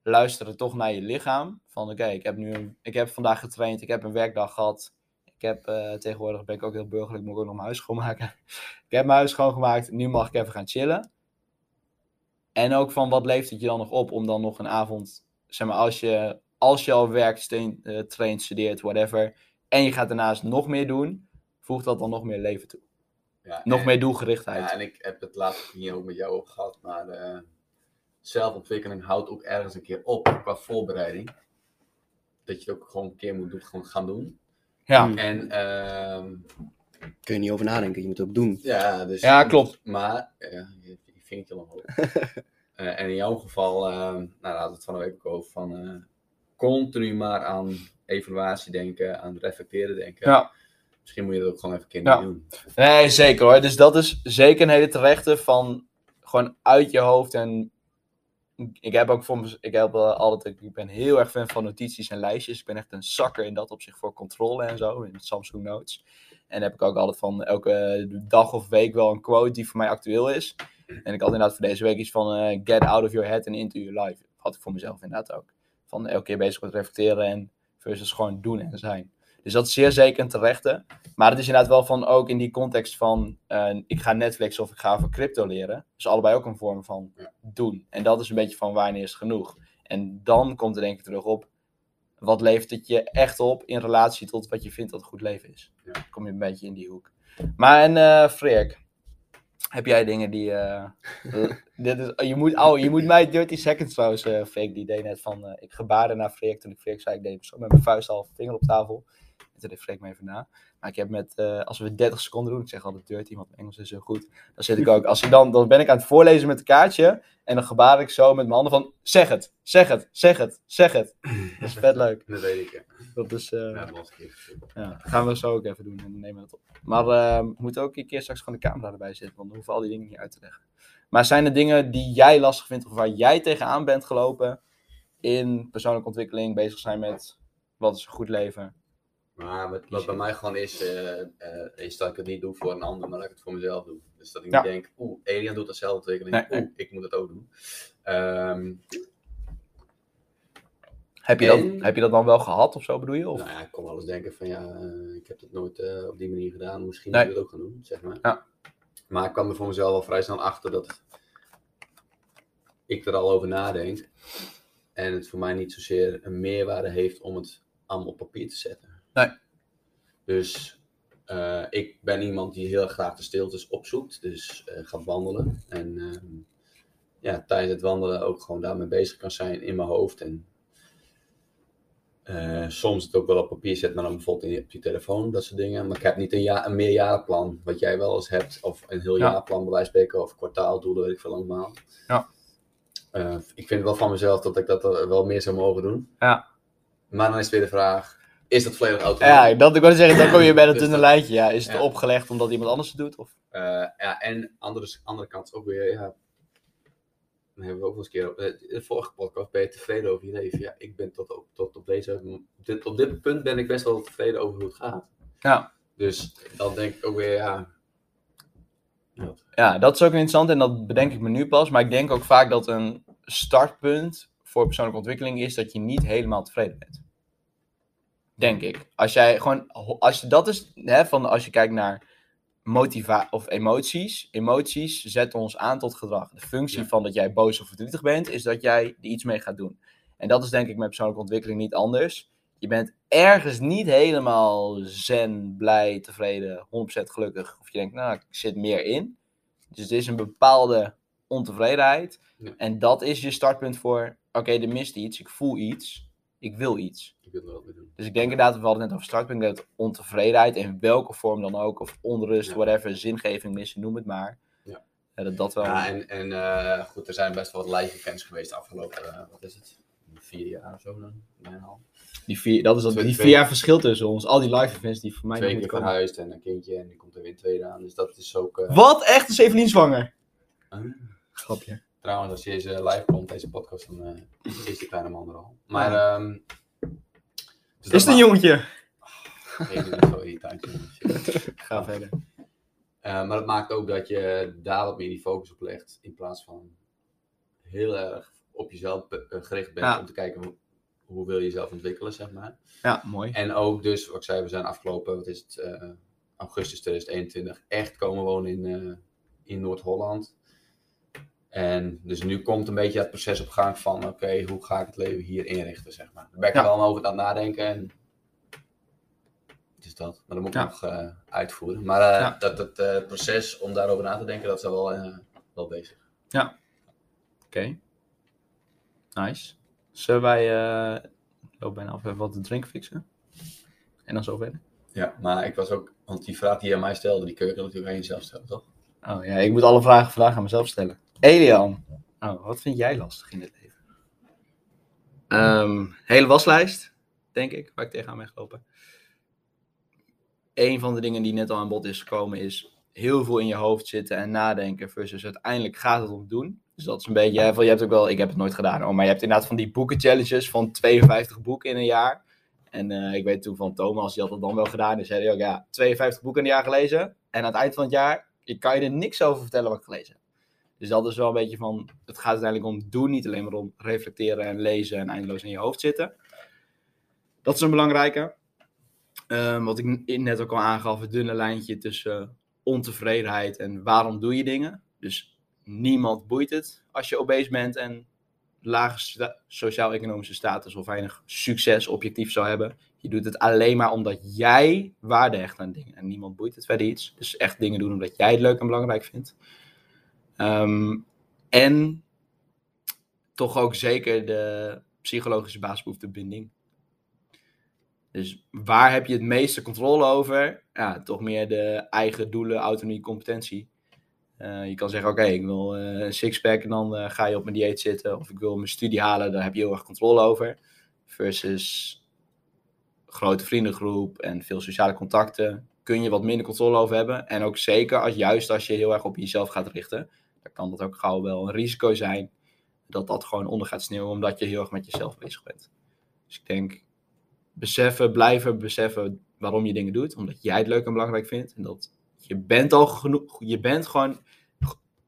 luisteren toch naar je lichaam. Van oké, ik heb nu een, ik heb vandaag getraind, ik heb een werkdag gehad. Ik heb eh, tegenwoordig ben ik ook heel burgerlijk, moet ik ook nog mijn huis schoonmaken. (laughs) ik heb mijn huis schoongemaakt, nu mag ik even gaan chillen. En ook van wat levert het je dan nog op om dan nog een avond, zeg maar, als je, als je al werkt, steen, eh, traint, studeert, whatever, en je gaat daarnaast nog meer doen, voegt dat dan nog meer leven toe. Ja, Nog en- meer doelgerichtheid. Ja, en ik heb het laatst hier ook met jou over gehad, maar eh, zelfontwikkeling houdt ook ergens een keer op qua voorbereiding. Dat je het ook gewoon een keer moet doen, gewoon gaan doen. Ja, Hmm. En ehm, Kun je niet over nadenken, je moet het ook doen. ja, dus, Ja, klopt. Maar, ja, je, je vingertje omhoog. (laughs) Eh, en in jouw geval, ehm, nou daar hadden we het van de week ook over, van eh, continu maar aan evaluatie denken, aan reflecteren denken. ja. Misschien moet je dat ook gewoon even een keer Ja. niet doen. Nee, zeker hoor. Dus dat is zeker een hele terechte van gewoon uit je hoofd. En ik heb ook voor ik heb eh, altijd, ik ben heel erg fan van notities en lijstjes. Ik ben echt een zakker in dat opzicht voor controle en zo, in Samsung Notes. En heb ik ook altijd van elke dag of week wel een quote die voor mij actueel is. En ik had inderdaad voor deze week iets van eh, get out of your head and into your life. Had ik voor mezelf inderdaad ook. Van elke keer bezig met reflecteren en versus gewoon doen en zijn. Dus dat is zeer zeker een terechte. Maar het is inderdaad wel van ook in die context van eh, ik ga Netflix of ik ga over crypto leren. Dus allebei ook een vorm van doen. En dat is een beetje van wanneer is genoeg. En dan komt er denk ik terug op wat levert het je echt op in relatie tot wat je vindt dat een goed leven is. Ja. Dan kom je een beetje in die hoek. Maar en eh Freek, heb jij dingen die... eh, (laughs) dit is, je, moet, oh, je moet mij 30 seconds trouwens, eh Freek, die deed net van... ik gebaarde naar Freek toen ik Freek zei, ik deed zo met mijn vuist al vinger op tafel. Deed Freek me even na. Maar ik heb met, eh, als we 30 seconden doen, ik zeg altijd 30, want mijn Engels is zo goed. Dan zit ik ook, als ik dan, dan ben ik aan het voorlezen met een kaartje. En dan gebaar ik zo met mijn handen van, zeg het, zeg het, zeg het, zeg het. Dat is vet leuk. (laughs) Dat weet ik. ja. Dat is, eh, Ja, dat keer dat gaan we zo ook even doen en dan nemen we het op. Maar we moeten ook een keer straks gewoon de camera erbij zetten, want dan hoeven al die dingen niet uit te leggen. Maar zijn er dingen die jij lastig vindt of waar jij tegenaan bent gelopen in persoonlijke ontwikkeling, bezig zijn met wat is een goed leven? Maar wat, wat bij mij gewoon is, eh, eh, is dat ik het niet doe voor een ander, maar dat ik het voor mezelf doe. Dus dat ik Ja. niet denk, oeh, Elian doet datzelfde Nee, oeh, ik moet het ook doen. Ehm, Heb je, En- dat, heb je dat dan wel gehad of zo bedoel je? Of? nou ja, ik kon wel eens denken van, ja, eh, ik heb het nooit op die manier gedaan, misschien Nee. moet ik het ook gaan doen, zeg maar. Ja. Maar ik kwam er voor mezelf wel vrij snel achter dat ik er al over nadenk. En het voor mij niet zozeer een meerwaarde heeft om het allemaal op papier te zetten. Nee. Dus eh, ik ben iemand die heel graag de stiltes opzoekt. Dus eh, gaat wandelen. En ehm, ja, tijdens het wandelen ook gewoon daarmee bezig kan zijn in mijn hoofd. En eh, soms het ook wel op papier zet, maar dan bijvoorbeeld in, op je telefoon, dat soort dingen. Maar ik heb niet een, ja, een meerjarenplan, wat jij wel eens hebt. Of een heel Ja. jaarplan bij wijze van spreken, of kwartaaldoelen, weet ik veel allemaal. Ja. Ik vind wel van mezelf dat ik dat wel meer zou mogen doen. Ja. Maar dan is weer de vraag, is dat volledig autonoom? Ja, dat, ik wou zeggen, dan kom je bij dat Dus dunne dat- lijntje. Ja, is het ja. opgelegd omdat iemand anders het doet? Of? Eh, ja, en andere, andere kant ook weer, ja. Dan hebben we ook wel eens een keer. eh, In de vorige podcast ben je tevreden over je leven. Ja, ik ben tot op, tot op deze. Op dit, op dit punt ben ik best wel tevreden over hoe het gaat. Ja. Dus dan denk ik ook weer, ja. ja, Ja, dat is ook interessant en dat bedenk ik me nu pas. Maar ik denk ook vaak dat een startpunt voor persoonlijke ontwikkeling is dat je niet helemaal tevreden bent. Denk ik. Als jij gewoon, als je, dat is, hè, van als je kijkt naar motiva of emoties. Emoties zetten ons aan tot gedrag. De functie Ja. van dat jij boos of verdrietig bent, is dat jij er iets mee gaat doen. En dat is denk ik met persoonlijke ontwikkeling niet anders. Je bent ergens niet helemaal zen, blij, tevreden, 100% gelukkig. Of je denkt, nou, ik zit meer in. Dus er is een bepaalde ontevredenheid. Ja. En dat is je startpunt voor, oké, er mist iets, ik voel iets, ik wil iets. Wat doen. Dus ik denk inderdaad, we hadden het net over startpunt, dat ontevredenheid, in welke vorm dan ook, of onrust, Ja. whatever, zingeving missen, noem het maar. Ja. Ja, dat dat wel... Ja, en, en eh, goed, er zijn best wel wat live events geweest de afgelopen, eh, wat is het? Vier jaar of zo dan? Bijna al. die vier, dat is dat, die vier jaar verschil tussen ons. Al die live events die voor mij Twee keer verhuisd en een kindje en die komt er weer een tweede aan. Dus dat is ook. eh, Wat? Echt? Is Evelien zwanger? Grapje. Trouwens, als je deze live komt, deze podcast, dan eh, is die kleine man er al. Maar, ehm dus Is het een jongetje? Nee, zo irritant. jongen. Shit. Ga verder. Eh, maar dat maakt ook dat je daar wat meer die focus op legt. In plaats van heel erg op jezelf eh, gericht bent Ja. om te kijken hoe, hoe wil je jezelf ontwikkelen, zeg maar. Ja, mooi. En ook dus, wat ik zei, we zijn afgelopen, wat is het, eh, augustus 2021, echt komen wonen in, eh, in Noord-Holland. En dus nu komt een beetje het proces op gang van, oké, hoe ga ik het leven hier inrichten, zeg maar. Daar ben ik Ja. er wel over aan het nadenken. En is dat, maar dat moet ik Ja. nog eh, uitvoeren. Maar Ja. dat, het eh, proces om daarover na te denken, dat is wel, wel bezig. Oké. Nice. Zullen wij... ik loop bijna af even wat te drinken fixen? En dan zo verder? Ja, maar ik was ook, want die vraag die je aan mij stelde, die kun je natuurlijk aan jezelf stellen, toch? Oh ja, ik moet alle vragen vandaag aan mezelf stellen. Elian. Oh, wat vind jij lastig in dit leven? Ehm, hele waslijst, denk ik, waar ik tegenaan ben gelopen. een van de dingen die net al aan bod is gekomen is heel veel in je hoofd zitten en nadenken versus uiteindelijk gaat het om doen. Dus dat is een beetje, van, je hebt ook wel, ik heb het nooit gedaan maar je hebt inderdaad van die boeken challenges van 52 boeken in een jaar. En eh, ik weet toen van Thomas, die had dat dan wel gedaan. Dus zei hij ook, ja, 52 boeken in een jaar gelezen. En aan het eind van het jaar ik kan je er niks over vertellen wat ik gelezen heb. Dus dat is wel een beetje van, het gaat uiteindelijk om doen, niet alleen maar om reflecteren en lezen en eindeloos in je hoofd zitten. Dat is een belangrijke. Ehm, wat ik net ook al aangaf, het dunne lijntje tussen ontevredenheid en waarom doe je dingen. Dus niemand boeit het als je obese bent en lage sociaal-economische status of weinig succes objectief zou hebben. Je doet het alleen maar omdat jij waarde hecht aan dingen. En niemand boeit het verder iets. Dus echt dingen doen omdat jij het leuk en belangrijk vindt. Ehm, en toch ook zeker de psychologische basisbehoefte binding. Dus waar heb je het meeste controle over? Ja, toch meer de eigen doelen, autonomie, competentie. Uh, je kan zeggen, oké, ik wil uh, een sixpack en dan uh, ga je op mijn dieet zitten. Of ik wil mijn studie halen, daar heb je heel erg controle over. Versus grote vriendengroep en veel sociale contacten. Kun je wat minder controle over hebben. En ook zeker als, juist als je heel erg op jezelf gaat richten. Dan kan dat ook gauw wel een risico zijn. Dat dat gewoon onder gaat sneeuwen omdat je heel erg met jezelf bezig bent. Dus ik denk, beseffen, blijven beseffen waarom je dingen doet. Omdat jij het leuk en belangrijk vindt. En dat je bent al genoeg, je bent gewoon,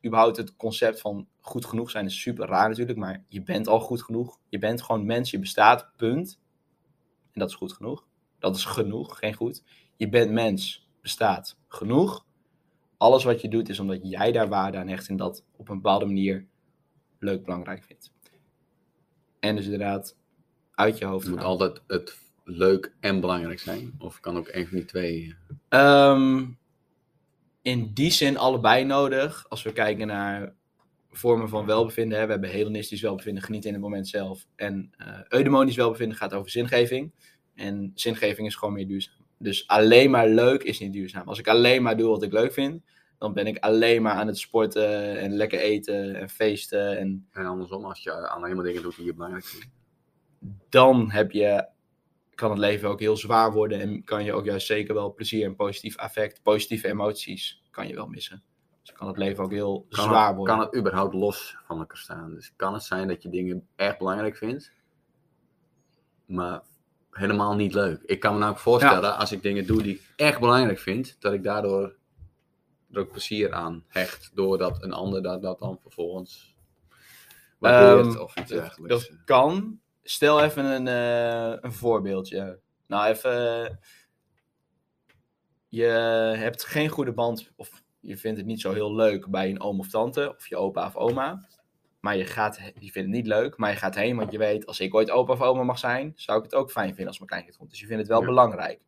überhaupt het concept van goed genoeg zijn is super raar natuurlijk, maar je bent al goed genoeg. Je bent gewoon mens, je bestaat, punt. En dat is goed genoeg. Dat is genoeg, geen goed. Je bent mens, bestaat, genoeg. Alles wat je doet is omdat jij daar waarde aan hecht en dat op een bepaalde manier leuk, belangrijk vindt. En dus inderdaad uit je hoofd. Het moet altijd het leuk en belangrijk zijn? Of kan ook een van die twee? Um, in die zin allebei nodig. Als we kijken naar vormen van welbevinden. Hè. We hebben hedonistisch welbevinden, genieten in het moment zelf. En uh, eudemonisch welbevinden gaat over zingeving. En zingeving is gewoon meer duurzaam. Dus alleen maar leuk is niet duurzaam. Als ik alleen maar doe wat ik leuk vind, dan ben ik alleen maar aan het sporten en lekker eten en feesten. En, en andersom, als je alleen maar dingen doet die je belangrijk vindt. Dan heb je kan het leven ook heel zwaar worden en kan je ook juist zeker wel plezier en positief affect, positieve emoties, kan je wel missen. Dus kan het leven ook heel zwaar worden. Kan het überhaupt los van elkaar staan? Dus kan het zijn dat je dingen erg belangrijk vindt, maar helemaal niet leuk. Ik kan me nou ook voorstellen, als ik dingen doe die ik echt belangrijk vind, dat ik daardoor er ook plezier aan hecht, doordat een ander dat, dat dan vervolgens waardeert um, of iets dergelijks. Dat kan, Stel even een, uh, een voorbeeldje. Nou, even. Je hebt geen goede band, of je vindt het niet zo heel leuk bij een oom of tante, of je opa of oma. Maar je, gaat, je vindt het niet leuk, maar je gaat heen, want je weet, als ik ooit opa of oma mag zijn, zou ik het ook fijn vinden als mijn kleinkind komt. Dus je vindt het wel ja. belangrijk.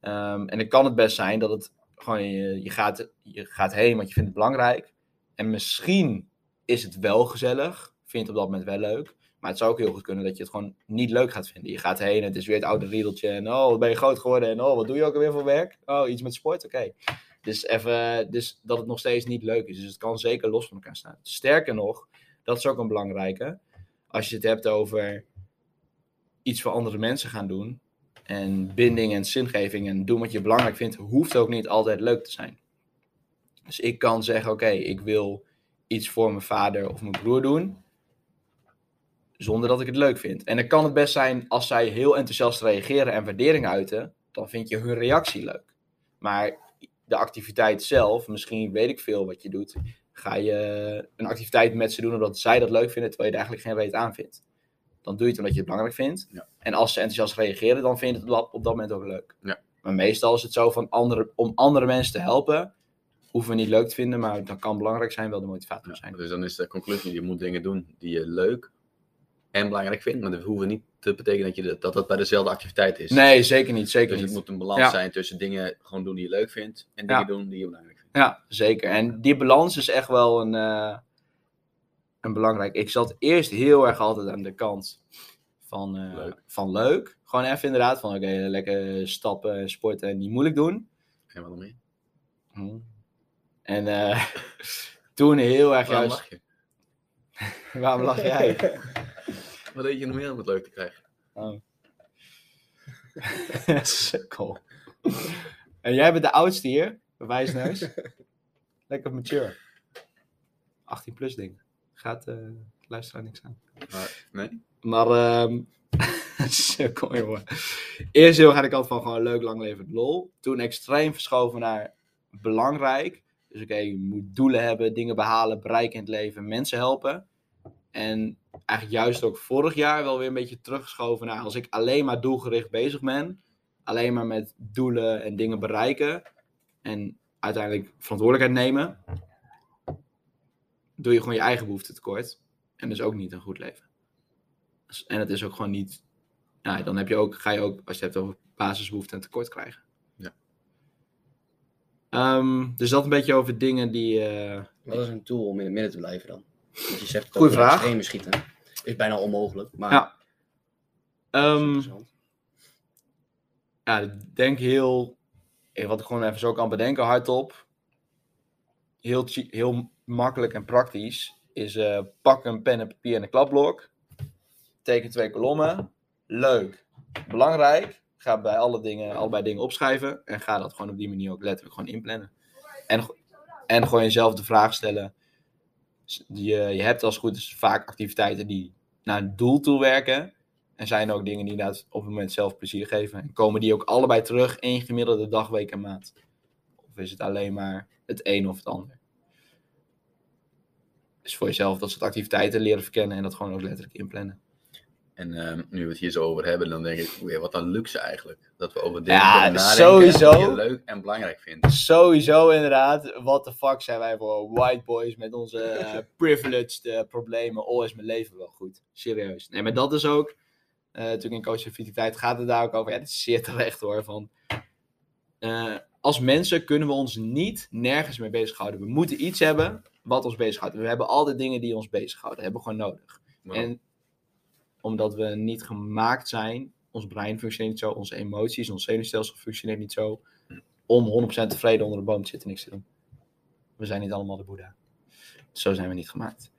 Um, en dan kan het best zijn dat het gewoon, je, je, gaat, je gaat heen, want je vindt het belangrijk. En misschien is het wel gezellig, vind je het op dat moment wel leuk. Maar het zou ook heel goed kunnen dat je het gewoon niet leuk gaat vinden. Je gaat heen en het is weer het oude riedeltje. En oh, ben je groot geworden. En oh, wat doe je ook alweer voor werk? Oh, iets met sport? Oké. Dus, even, dus dat het nog steeds niet leuk is. Dus het kan zeker los van elkaar staan. Sterker nog, dat is ook een belangrijke. Als je het hebt over iets voor andere mensen gaan doen. En binding en zingeving en doen wat je belangrijk vindt, hoeft ook niet altijd leuk te zijn. Dus ik kan zeggen, oké, ik wil iets voor mijn vader of mijn broer doen zonder dat ik het leuk vind. En dan kan het best zijn als zij heel enthousiast reageren en waardering uiten, dan vind je hun reactie leuk. Maar de activiteit zelf, misschien weet ik veel wat je doet, ga je een activiteit met ze doen omdat zij dat leuk vinden, terwijl je er eigenlijk geen reet aan vindt. Dan doe je het omdat je het belangrijk vindt. Ja. En als ze enthousiast reageren, dan vind je het op dat moment ook leuk. Ja. Maar meestal is het zo van andere, om andere mensen te helpen, hoeven we niet leuk te vinden, maar dat kan belangrijk zijn, wel de motivator Ja, zijn. dus dan is de conclusie, je moet dingen doen die je leuk en belangrijk vindt, maar dat hoeft niet te betekenen dat, je de, dat dat bij dezelfde activiteit is. Nee, zeker niet. Zeker Dus het niet. moet een balans Ja. zijn tussen dingen gewoon doen die je leuk vindt en Ja. dingen doen die je belangrijk vindt. Ja, zeker. En die balans is echt wel een, eh, een belangrijk. Ik zat eerst heel erg altijd aan de kant van, eh, Leuk. van leuk. Gewoon even inderdaad van oké, lekker stappen en sporten en niet moeilijk doen. En wat meer? Hm. En eh, (laughs) toen heel erg Waarom juist... lach je? (laughs) Waarom lach jij? (laughs) Wat deed je nog meer om het leuk te krijgen? Oh. (laughs) Sukkel. En jij bent de oudste hier, bewijsneus. (laughs) Lekker mature. 18 plus ding. Gaat eh luisteraar niks aan. Maar, nee? Maar, ehm (laughs) kom jongen. Eerst heel ga ik altijd van gewoon leuk, lang leven, lol. Toen extreem verschoven naar belangrijk. Dus oké, je moet doelen hebben, dingen behalen, bereiken in het leven, mensen helpen. En eigenlijk juist ook vorig jaar wel weer een beetje teruggeschoven naar als ik alleen maar doelgericht bezig ben. Alleen maar met doelen en dingen bereiken. En uiteindelijk verantwoordelijkheid nemen. Doe je gewoon je eigen behoeften tekort. En dus ook niet een goed leven. Dus- En het is ook gewoon niet. Ja, dan heb je ook, ga je ook, als je het hebt over basisbehoeften, een tekort krijgen. Ja. Ehm, dus dat een beetje over dingen die. eh, Wat is een tool om in het midden te blijven dan? Want je zegt dat Goeie vraag. extreme schieten. Is bijna onmogelijk. Maar Ja. interessant. ja, denk heel. eh, Wat ik gewoon even zo kan bedenken, hardop. Heel, heel makkelijk en praktisch. Is eh, pak een pen en papier en een klapblok. Teken twee kolommen. Leuk. Belangrijk. Ga bij alle dingen, allebei dingen opschrijven. En ga dat gewoon op die manier ook letterlijk gewoon inplannen. En, en gewoon jezelf de vraag stellen. Je, je hebt als goed is vaak activiteiten die naar een doel toe werken. En zijn ook dingen die inderdaad op het moment zelf plezier geven. En komen die ook allebei terug in gemiddelde dag, week en maand? Of is het alleen maar het een of het ander? Dus voor jezelf dat soort activiteiten leren verkennen en dat gewoon ook letterlijk inplannen. En ehm, nu we het hier zo over hebben, dan denk ik, oei, wat een luxe eigenlijk. Dat we over dingen Ja, kunnen nadenken sowieso. die je leuk en belangrijk vindt. Sowieso inderdaad, what the fuck zijn wij voor white boys met onze eh, (laughs) privileged eh, problemen. Oh, is mijn leven wel goed. Serieus. Nee, maar dat is ook, eh natuurlijk in coach vitaliteit gaat het daar ook over. Ja, het is zeer terecht hoor. Van, als mensen kunnen we ons niet nergens mee bezighouden. We moeten iets hebben wat ons bezighoudt. We hebben altijd dingen die ons bezighouden. hebben we gewoon nodig. En omdat we niet gemaakt zijn, ons brein functioneert niet zo, onze emoties, ons zenuwstelsel functioneert niet zo, om 100% tevreden onder de boom te zitten en niks te doen. We zijn niet allemaal de Boeddha. Zo zijn we niet gemaakt.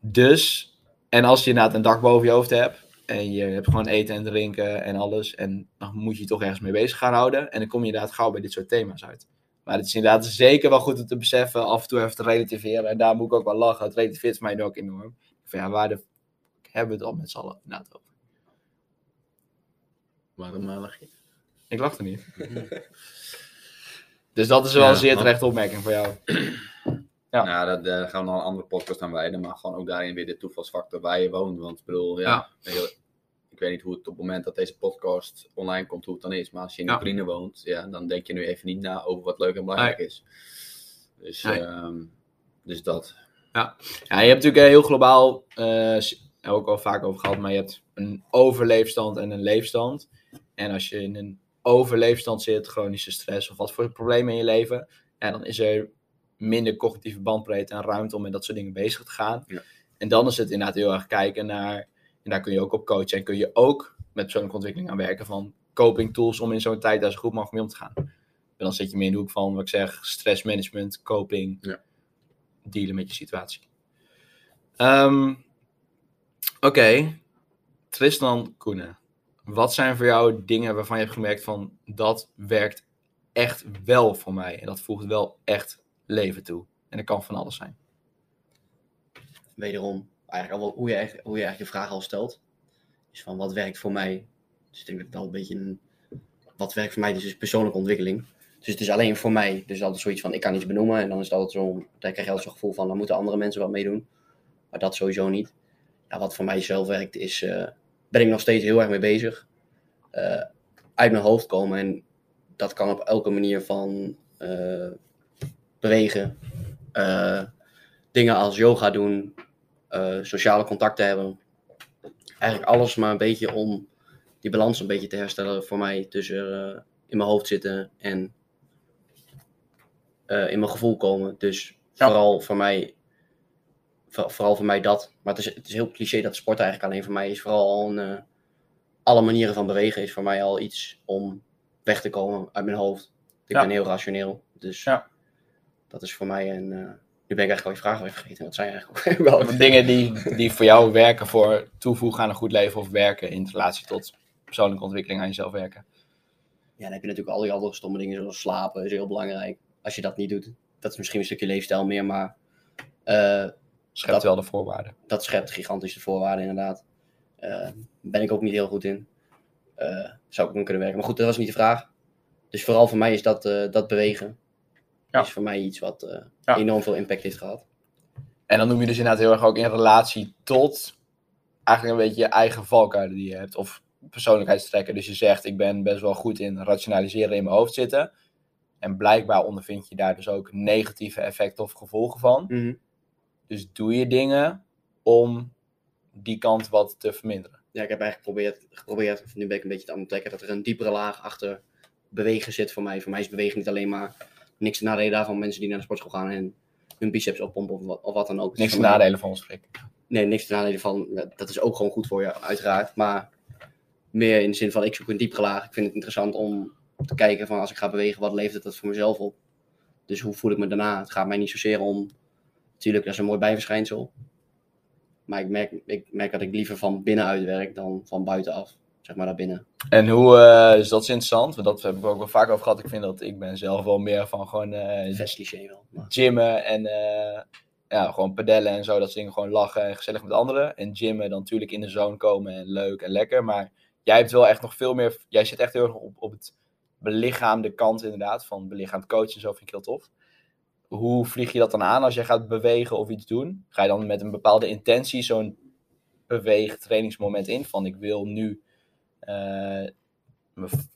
Dus, en als je inderdaad een dak boven je hoofd hebt, en je hebt gewoon eten en drinken en alles, en dan moet je je toch ergens mee bezig gaan houden, en dan kom je inderdaad gauw bij dit soort thema's uit. Maar het is inderdaad zeker wel goed om te beseffen, af en toe even te relativeren, en daar moet ik ook wel lachen, het relativeert mij ook enorm. Ja, waar de hebben we het al met z'n allen inderdaad over. waarom eh, lach je? Ik lach er niet. (laughs) dus dat is wel Ja, een zeer terechte opmerking voor jou. (clears throat) Ja. Ja, dat, daar gaan we nog een andere podcast aan wijden. Maar gewoon ook daarin weer de toevalsfactor waar je woont. Want ik bedoel, ja, heel- ik weet niet hoe het op het moment dat deze podcast online komt, hoe het dan is. Maar als je in Ja. Oekraïne woont, ja, dan denk je nu even niet na over wat leuk en belangrijk is. Dus, Nee. ehm, dus dat. Ja, je hebt natuurlijk eh, heel globaal, eh, ook al vaak over gehad, maar je hebt een overleefstand en een leefstand. En als je in een overleefstand zit, chronische stress of wat voor problemen in je leven, ja, dan is er minder cognitieve bandbreedte en ruimte om met dat soort dingen bezig te gaan. Ja. En dan is het inderdaad heel erg kijken naar, en daar kun je ook op coachen en kun je ook met persoonlijke ontwikkeling aan werken van coping tools om in zo'n tijd daar zo goed mogelijk mee om te gaan. En dan zit je meer in de hoek van, wat ik zeg, stressmanagement, coping, Ja. dealen met je situatie. Ehm, Oké, Tristan Koenen. Wat zijn voor jou dingen waarvan je hebt gemerkt van dat werkt echt wel voor mij en dat voegt wel echt leven toe? En dat kan van alles zijn. wederom, eigenlijk al hoe je, eigenlijk- hoe je eigenlijk je vraag al stelt. Is van wat werkt voor mij? Dus ik denk dat al een beetje een, wat werkt voor mij, dus is persoonlijke ontwikkeling. Dus het is alleen voor mij. Dus altijd zoiets van ik kan iets benoemen en dan is het altijd zo, dan krijg je altijd zo'n gevoel van dan moeten andere mensen wat meedoen. Maar dat sowieso niet. Ja, wat voor mij zelf werkt is, eh, ben ik nog steeds heel erg mee bezig. Eh, uit mijn hoofd komen en dat kan op elke manier van eh, bewegen. dingen als yoga doen, sociale contacten hebben. Eigenlijk alles maar een beetje om die balans een beetje te herstellen voor mij tussen in mijn hoofd zitten en in mijn gevoel komen. Dus Ja. vooral voor mij, vooral voor mij dat. Maar het is, het is heel cliché dat sport eigenlijk alleen voor mij is. Vooral al een, eh, alle manieren van bewegen is voor mij al iets om weg te komen uit mijn hoofd. Ik Ja. ben heel rationeel, dus Ja. dat is voor mij een... eh, nu ben ik eigenlijk al je vraag weer vergeten. Wat zijn eigenlijk (laughs) wel? Dingen die, die voor jou werken voor toevoegen aan een goed leven of werken in relatie tot persoonlijke ontwikkeling aan jezelf werken. Ja, dan heb je natuurlijk al die andere stomme dingen zoals slapen is heel belangrijk. Als je dat niet doet, dat is misschien een stukje leefstijl meer, maar eh, Schept Dat- wel de voorwaarden. dat schept gigantische voorwaarden inderdaad. Eh ben ik ook niet heel goed in. Eh, zou ik ook kunnen werken. Maar goed, dat was niet de vraag. Dus vooral voor mij is dat, eh, dat bewegen. Ja. Is voor mij iets wat eh, Ja. enorm veel impact heeft gehad. En dan noem je dus inderdaad heel erg ook in relatie tot eigenlijk een beetje je eigen valkuilen die je hebt. Of persoonlijkheidstrekken. Dus je zegt, ik ben best wel goed in rationaliseren in mijn hoofd zitten. En blijkbaar ondervind je daar dus ook negatieve effecten of gevolgen van. Dus doe je dingen om die kant wat te verminderen. Ja, ik heb eigenlijk geprobeerd, geprobeerd, of nu ben ik een beetje te ontdekken, dat er een diepere laag achter bewegen zit voor mij. Voor mij is bewegen niet alleen maar niks te nadelen daarvan mensen die naar de sportschool gaan en hun biceps oppompen of wat, of wat dan ook. Niks te voor mij- nadelen van ons. Nee, niks te nadelen van. Dat is ook gewoon goed voor je, uiteraard. Maar meer in de zin van, ik zoek een diepere laag. Ik vind het interessant om te kijken van, als ik ga bewegen, wat levert dat voor mezelf op? Dus hoe voel ik me daarna? Het gaat mij niet zozeer om... Natuurlijk, dat is een mooi bijverschijnsel. Maar ik merk, ik merk dat ik liever van binnenuit werk dan van buitenaf. Zeg maar naar binnen. En hoe, eh dus dat is interessant, want dat heb ik ook wel vaak over gehad. Ik vind dat ik ben zelf wel meer van gewoon cliché wel. Maar... gymmen en eh, ja, gewoon pedellen en zo. Dat soort dingen gewoon lachen en gezellig met anderen. En gymmen dan natuurlijk in de zone komen en leuk en lekker. Maar jij hebt wel echt nog veel meer, jij zit echt heel erg op, op het belichaamde kant inderdaad. Van belichaamd coachen en zo vind ik heel tof. Hoe vlieg je dat dan aan als jij gaat bewegen of iets doen? Ga je dan met een bepaalde intentie zo'n beweegtrainingsmoment in? Van ik wil nu eh,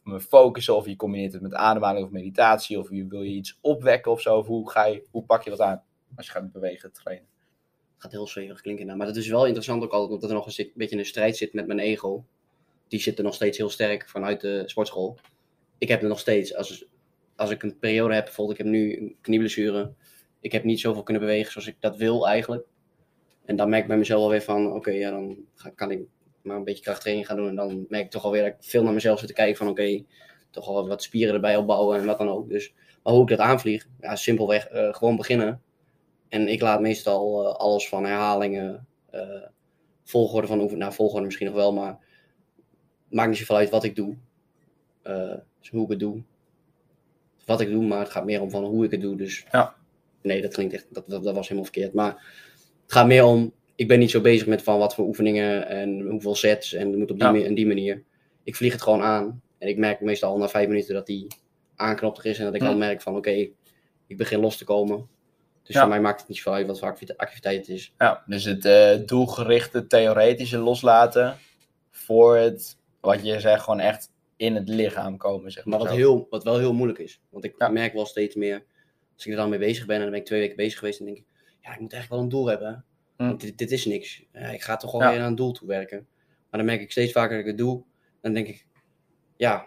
me, focussen of je combineert het met ademhaling of meditatie of je, wil je iets opwekken of zo. Of hoe, ga je, hoe pak je dat aan als je gaat bewegen, trainen? Het gaat heel zweverig klinken. Nou. Maar dat is wel interessant ook altijd, omdat er nog een sti- beetje een strijd zit met mijn ego. Die zit er nog steeds heel sterk vanuit de sportschool. Ik heb er nog steeds, als, als ik een periode heb, bijvoorbeeld ik heb nu een knieblessure. Ik heb niet zoveel kunnen bewegen zoals ik dat wil eigenlijk. En dan merk ik bij mezelf wel weer van, oké, ja, dan ga, kan ik maar een beetje krachttraining gaan doen. En dan merk ik toch alweer dat ik veel naar mezelf zit te kijken van, oké, toch wel wat spieren erbij opbouwen en wat dan ook. Dus, maar hoe ik dat aanvlieg, ja, simpelweg eh, gewoon beginnen. En ik laat meestal eh, alles van herhalingen, eh, volgorde van oefeningen, nou volgorde misschien nog wel, maar maakt niet zoveel uit wat ik doe. Dus hoe ik het doe. Wat ik doe, maar het gaat meer om van hoe ik het doe. Dus Ja. nee, dat klinkt echt, dat, dat, dat was helemaal verkeerd. Maar het gaat meer om, ik ben niet zo bezig met van wat voor oefeningen en hoeveel sets en het moet op die, Ja. en die manier. Ik vlieg het gewoon aan en ik merk meestal al na vijf minuten dat die aanknoptig is en dat ik Hm. dan merk van oké, ik begin los te komen. Dus Ja. voor mij maakt het niet zoveel uit wat voor activite- activiteit het is. Ja, dus het eh, doelgerichte, theoretische loslaten voor het, wat je zegt, gewoon echt in het lichaam komen, zeg maar. Maar wat, zo. heel, wat wel heel moeilijk is. Want ik Ja. merk wel steeds meer, als ik er dan mee bezig ben en dan ben ik twee weken bezig geweest, dan denk ik, ja, ik moet eigenlijk wel een doel hebben. Hm. Want dit, dit is niks. Ja, ik ga toch wel Ja. weer naar een doel toe werken. Maar dan merk ik steeds vaker dat ik het doe. Dan denk ik, ja,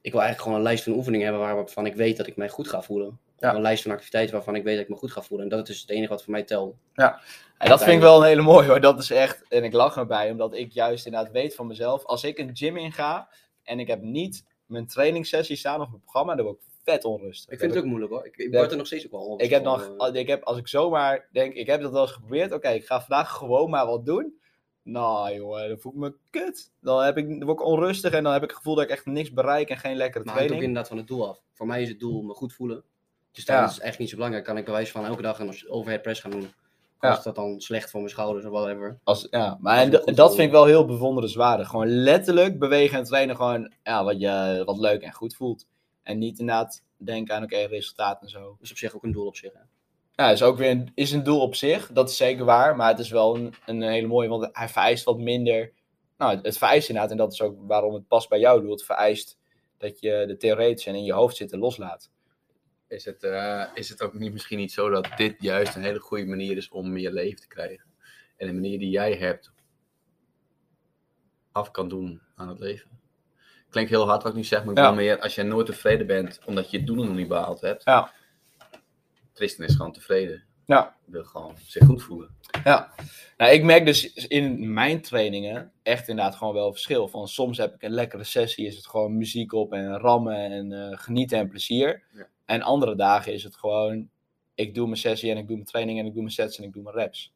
ik wil eigenlijk gewoon een lijst van oefeningen hebben waarvan ik weet dat ik mij goed ga voelen. Ja. Een lijst van activiteiten waarvan ik weet dat ik me goed ga voelen. En dat is dus het enige wat voor mij telt. En dat vind ik wel een hele mooie hoor. Dat is echt, en ik lach erbij, omdat ik juist inderdaad weet van mezelf. Als ik een gym inga en ik heb niet mijn trainingssessie staan of mijn programma, dan word ik vet onrustig. Ik vind het ook moeilijk hoor. Ik, word er nog steeds ook wel Ik heb nog, eh, ik heb, als ik zomaar denk, ik heb dat wel eens geprobeerd. Oké, ik ga vandaag gewoon maar wat doen. Nou jongen, dan voel ik me kut. Dan, heb ik, dan word ik onrustig en dan heb ik het gevoel dat ik echt niks bereik en geen lekkere Maar het hangt ook training. inderdaad van het doel af. Voor mij is het doel me goed voelen. Dus Ja. dat is echt niet zo belangrijk. Kan ik bij wijze van elke dag een overhead press gaan doen. Ja. Is dat dan slecht voor mijn schouders of whatever? Als, ja, maar en dat vind ik wel heel bewonderenswaardig. Gewoon letterlijk bewegen en trainen gewoon ja, wat, je, wat leuk en goed voelt. En niet inderdaad denken aan oké, resultaat en zo. Dus op zich ook een doel op zich. Hè? Ja, is ook weer een, is een doel op zich, dat is zeker waar. Maar het is wel een, een hele mooie, want hij vereist wat minder. Nou, het, het vereist inderdaad, en dat is ook waarom het past bij jouw doel. Het vereist dat je de theoretische en in je hoofd zitten loslaat. Is het, eh, is het ook niet, misschien niet zo dat dit juist een hele goede manier is om meer leven te krijgen? En de manier die jij hebt af kan doen aan het leven? Klinkt heel hard wat ik nu zeg, maar ik Ja. meer als je nooit tevreden bent omdat je je doelen nog niet behaald hebt. Ja. Tristan is gewoon tevreden. Ja. Wil gewoon zich goed voelen. Ja, nou, ik merk dus in mijn trainingen echt inderdaad gewoon wel verschil. Van soms heb ik een lekkere sessie, is het gewoon muziek op en rammen en eh, genieten en plezier. Ja. En andere dagen is het gewoon, ik doe mijn sessie en ik doe mijn training en ik doe mijn sets en ik doe mijn reps.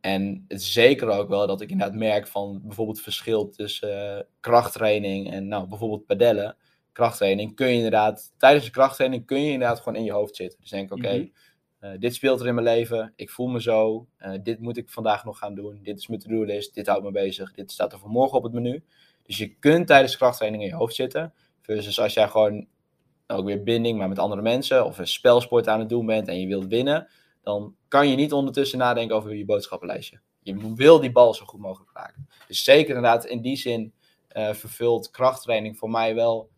En het is zeker ook wel dat ik inderdaad merk van bijvoorbeeld verschil tussen eh, krachttraining en nou, bijvoorbeeld padellen. krachttraining kun je inderdaad, tijdens de krachttraining kun je inderdaad gewoon in je hoofd zitten. Dus denk, oké, Mhm. eh, dit speelt er in mijn leven, ik voel me zo, eh, dit moet ik vandaag nog gaan doen, dit is mijn to-do-list, dit houdt me bezig, dit staat er voor morgen op het menu. Dus je kunt tijdens de krachttraining in je hoofd zitten, versus als jij gewoon ook weer binding, maar met andere mensen, of een spelsport aan het doen bent en je wilt winnen, dan kan je niet ondertussen nadenken over je boodschappenlijstje. Je wil die bal zo goed mogelijk raken. Dus zeker inderdaad, in die zin eh, vervult krachttraining voor mij wel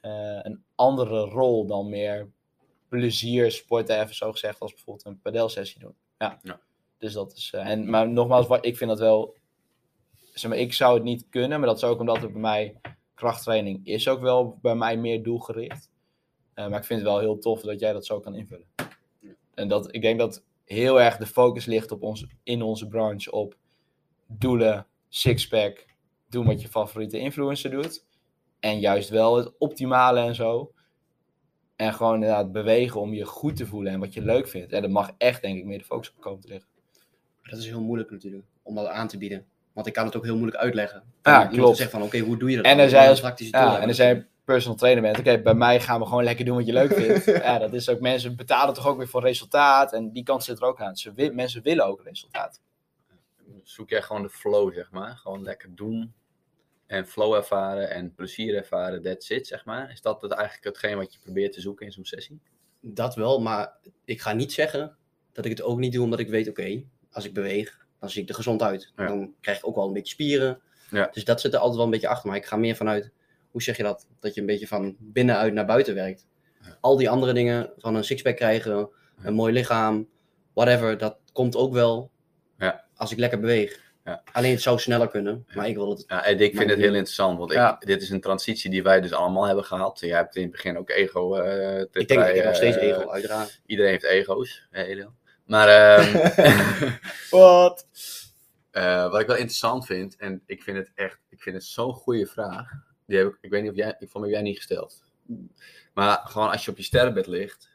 eh, een andere rol dan meer plezier sporten, even zo gezegd, als bijvoorbeeld een padelsessie doen. Ja. Ja. Dus dat is. eh, en, maar nogmaals, wat- ik vind dat wel. Zeg maar, ik zou het niet kunnen, maar dat is ook omdat het bij mij. Krachttraining is ook wel bij mij meer doelgericht. Eh, maar ik vind het wel heel tof dat jij dat zo kan invullen. En dat, ik denk dat heel erg de focus ligt op ons, in onze branche op doelen, sixpack, doen wat je favoriete influencer doet. En juist wel het optimale en zo. En gewoon inderdaad bewegen om je goed te voelen en wat je leuk vindt. En dat mag echt, denk ik, meer de focus op komen te liggen. Dat is heel moeilijk natuurlijk, om dat aan te bieden. Want ik kan het ook heel moeilijk uitleggen. Ja, klopt. zegt van, oké, hoe doe je dat En dan? als- praktische tool Ja, en als jij personal trainer bent, oké, bij mij gaan we gewoon lekker doen wat je leuk vindt. (laughs) ja, dat is ook, mensen betalen toch ook weer voor resultaat. En die kant zit er ook aan. Ze wi- mensen willen ook resultaat. Zoek jij gewoon de flow, zeg maar. Gewoon lekker doen. En flow ervaren en plezier ervaren, that's it, zeg maar. Is dat het eigenlijk hetgeen wat je probeert te zoeken in zo'n sessie? Dat wel, maar ik ga niet zeggen dat ik het ook niet doe omdat ik weet, oké, als ik beweeg, dan zie ik er gezond uit. Ja. Dan krijg ik ook wel een beetje spieren. Ja. Dus dat zit er altijd wel een beetje achter. Maar ik ga meer vanuit, hoe zeg je dat? Dat je een beetje van binnenuit naar buiten werkt. Ja. Al die andere dingen, van een sixpack krijgen, een mooi lichaam, whatever, dat komt ook wel Ja. als ik lekker beweeg. Ja. Alleen het zou sneller kunnen, maar ik wil het. Ja, en ik vind het heel interessant, want ik, dit is een transitie die wij dus allemaal hebben gehad. Jij hebt in het begin ook ego. eh Ik denk dat ik nog steeds eh, ego, uiteraard. Iedereen heeft ego's, hè, Elian. Maar ehm, (laughs) (laughs) Wat? eh, wat ik wel interessant vind, en ik vind het echt, ik vind het zo'n goede vraag. Die heb ik, ik weet niet of jij, ik vond heb jij niet gesteld. Maar gewoon als je op je sterrenbed ligt,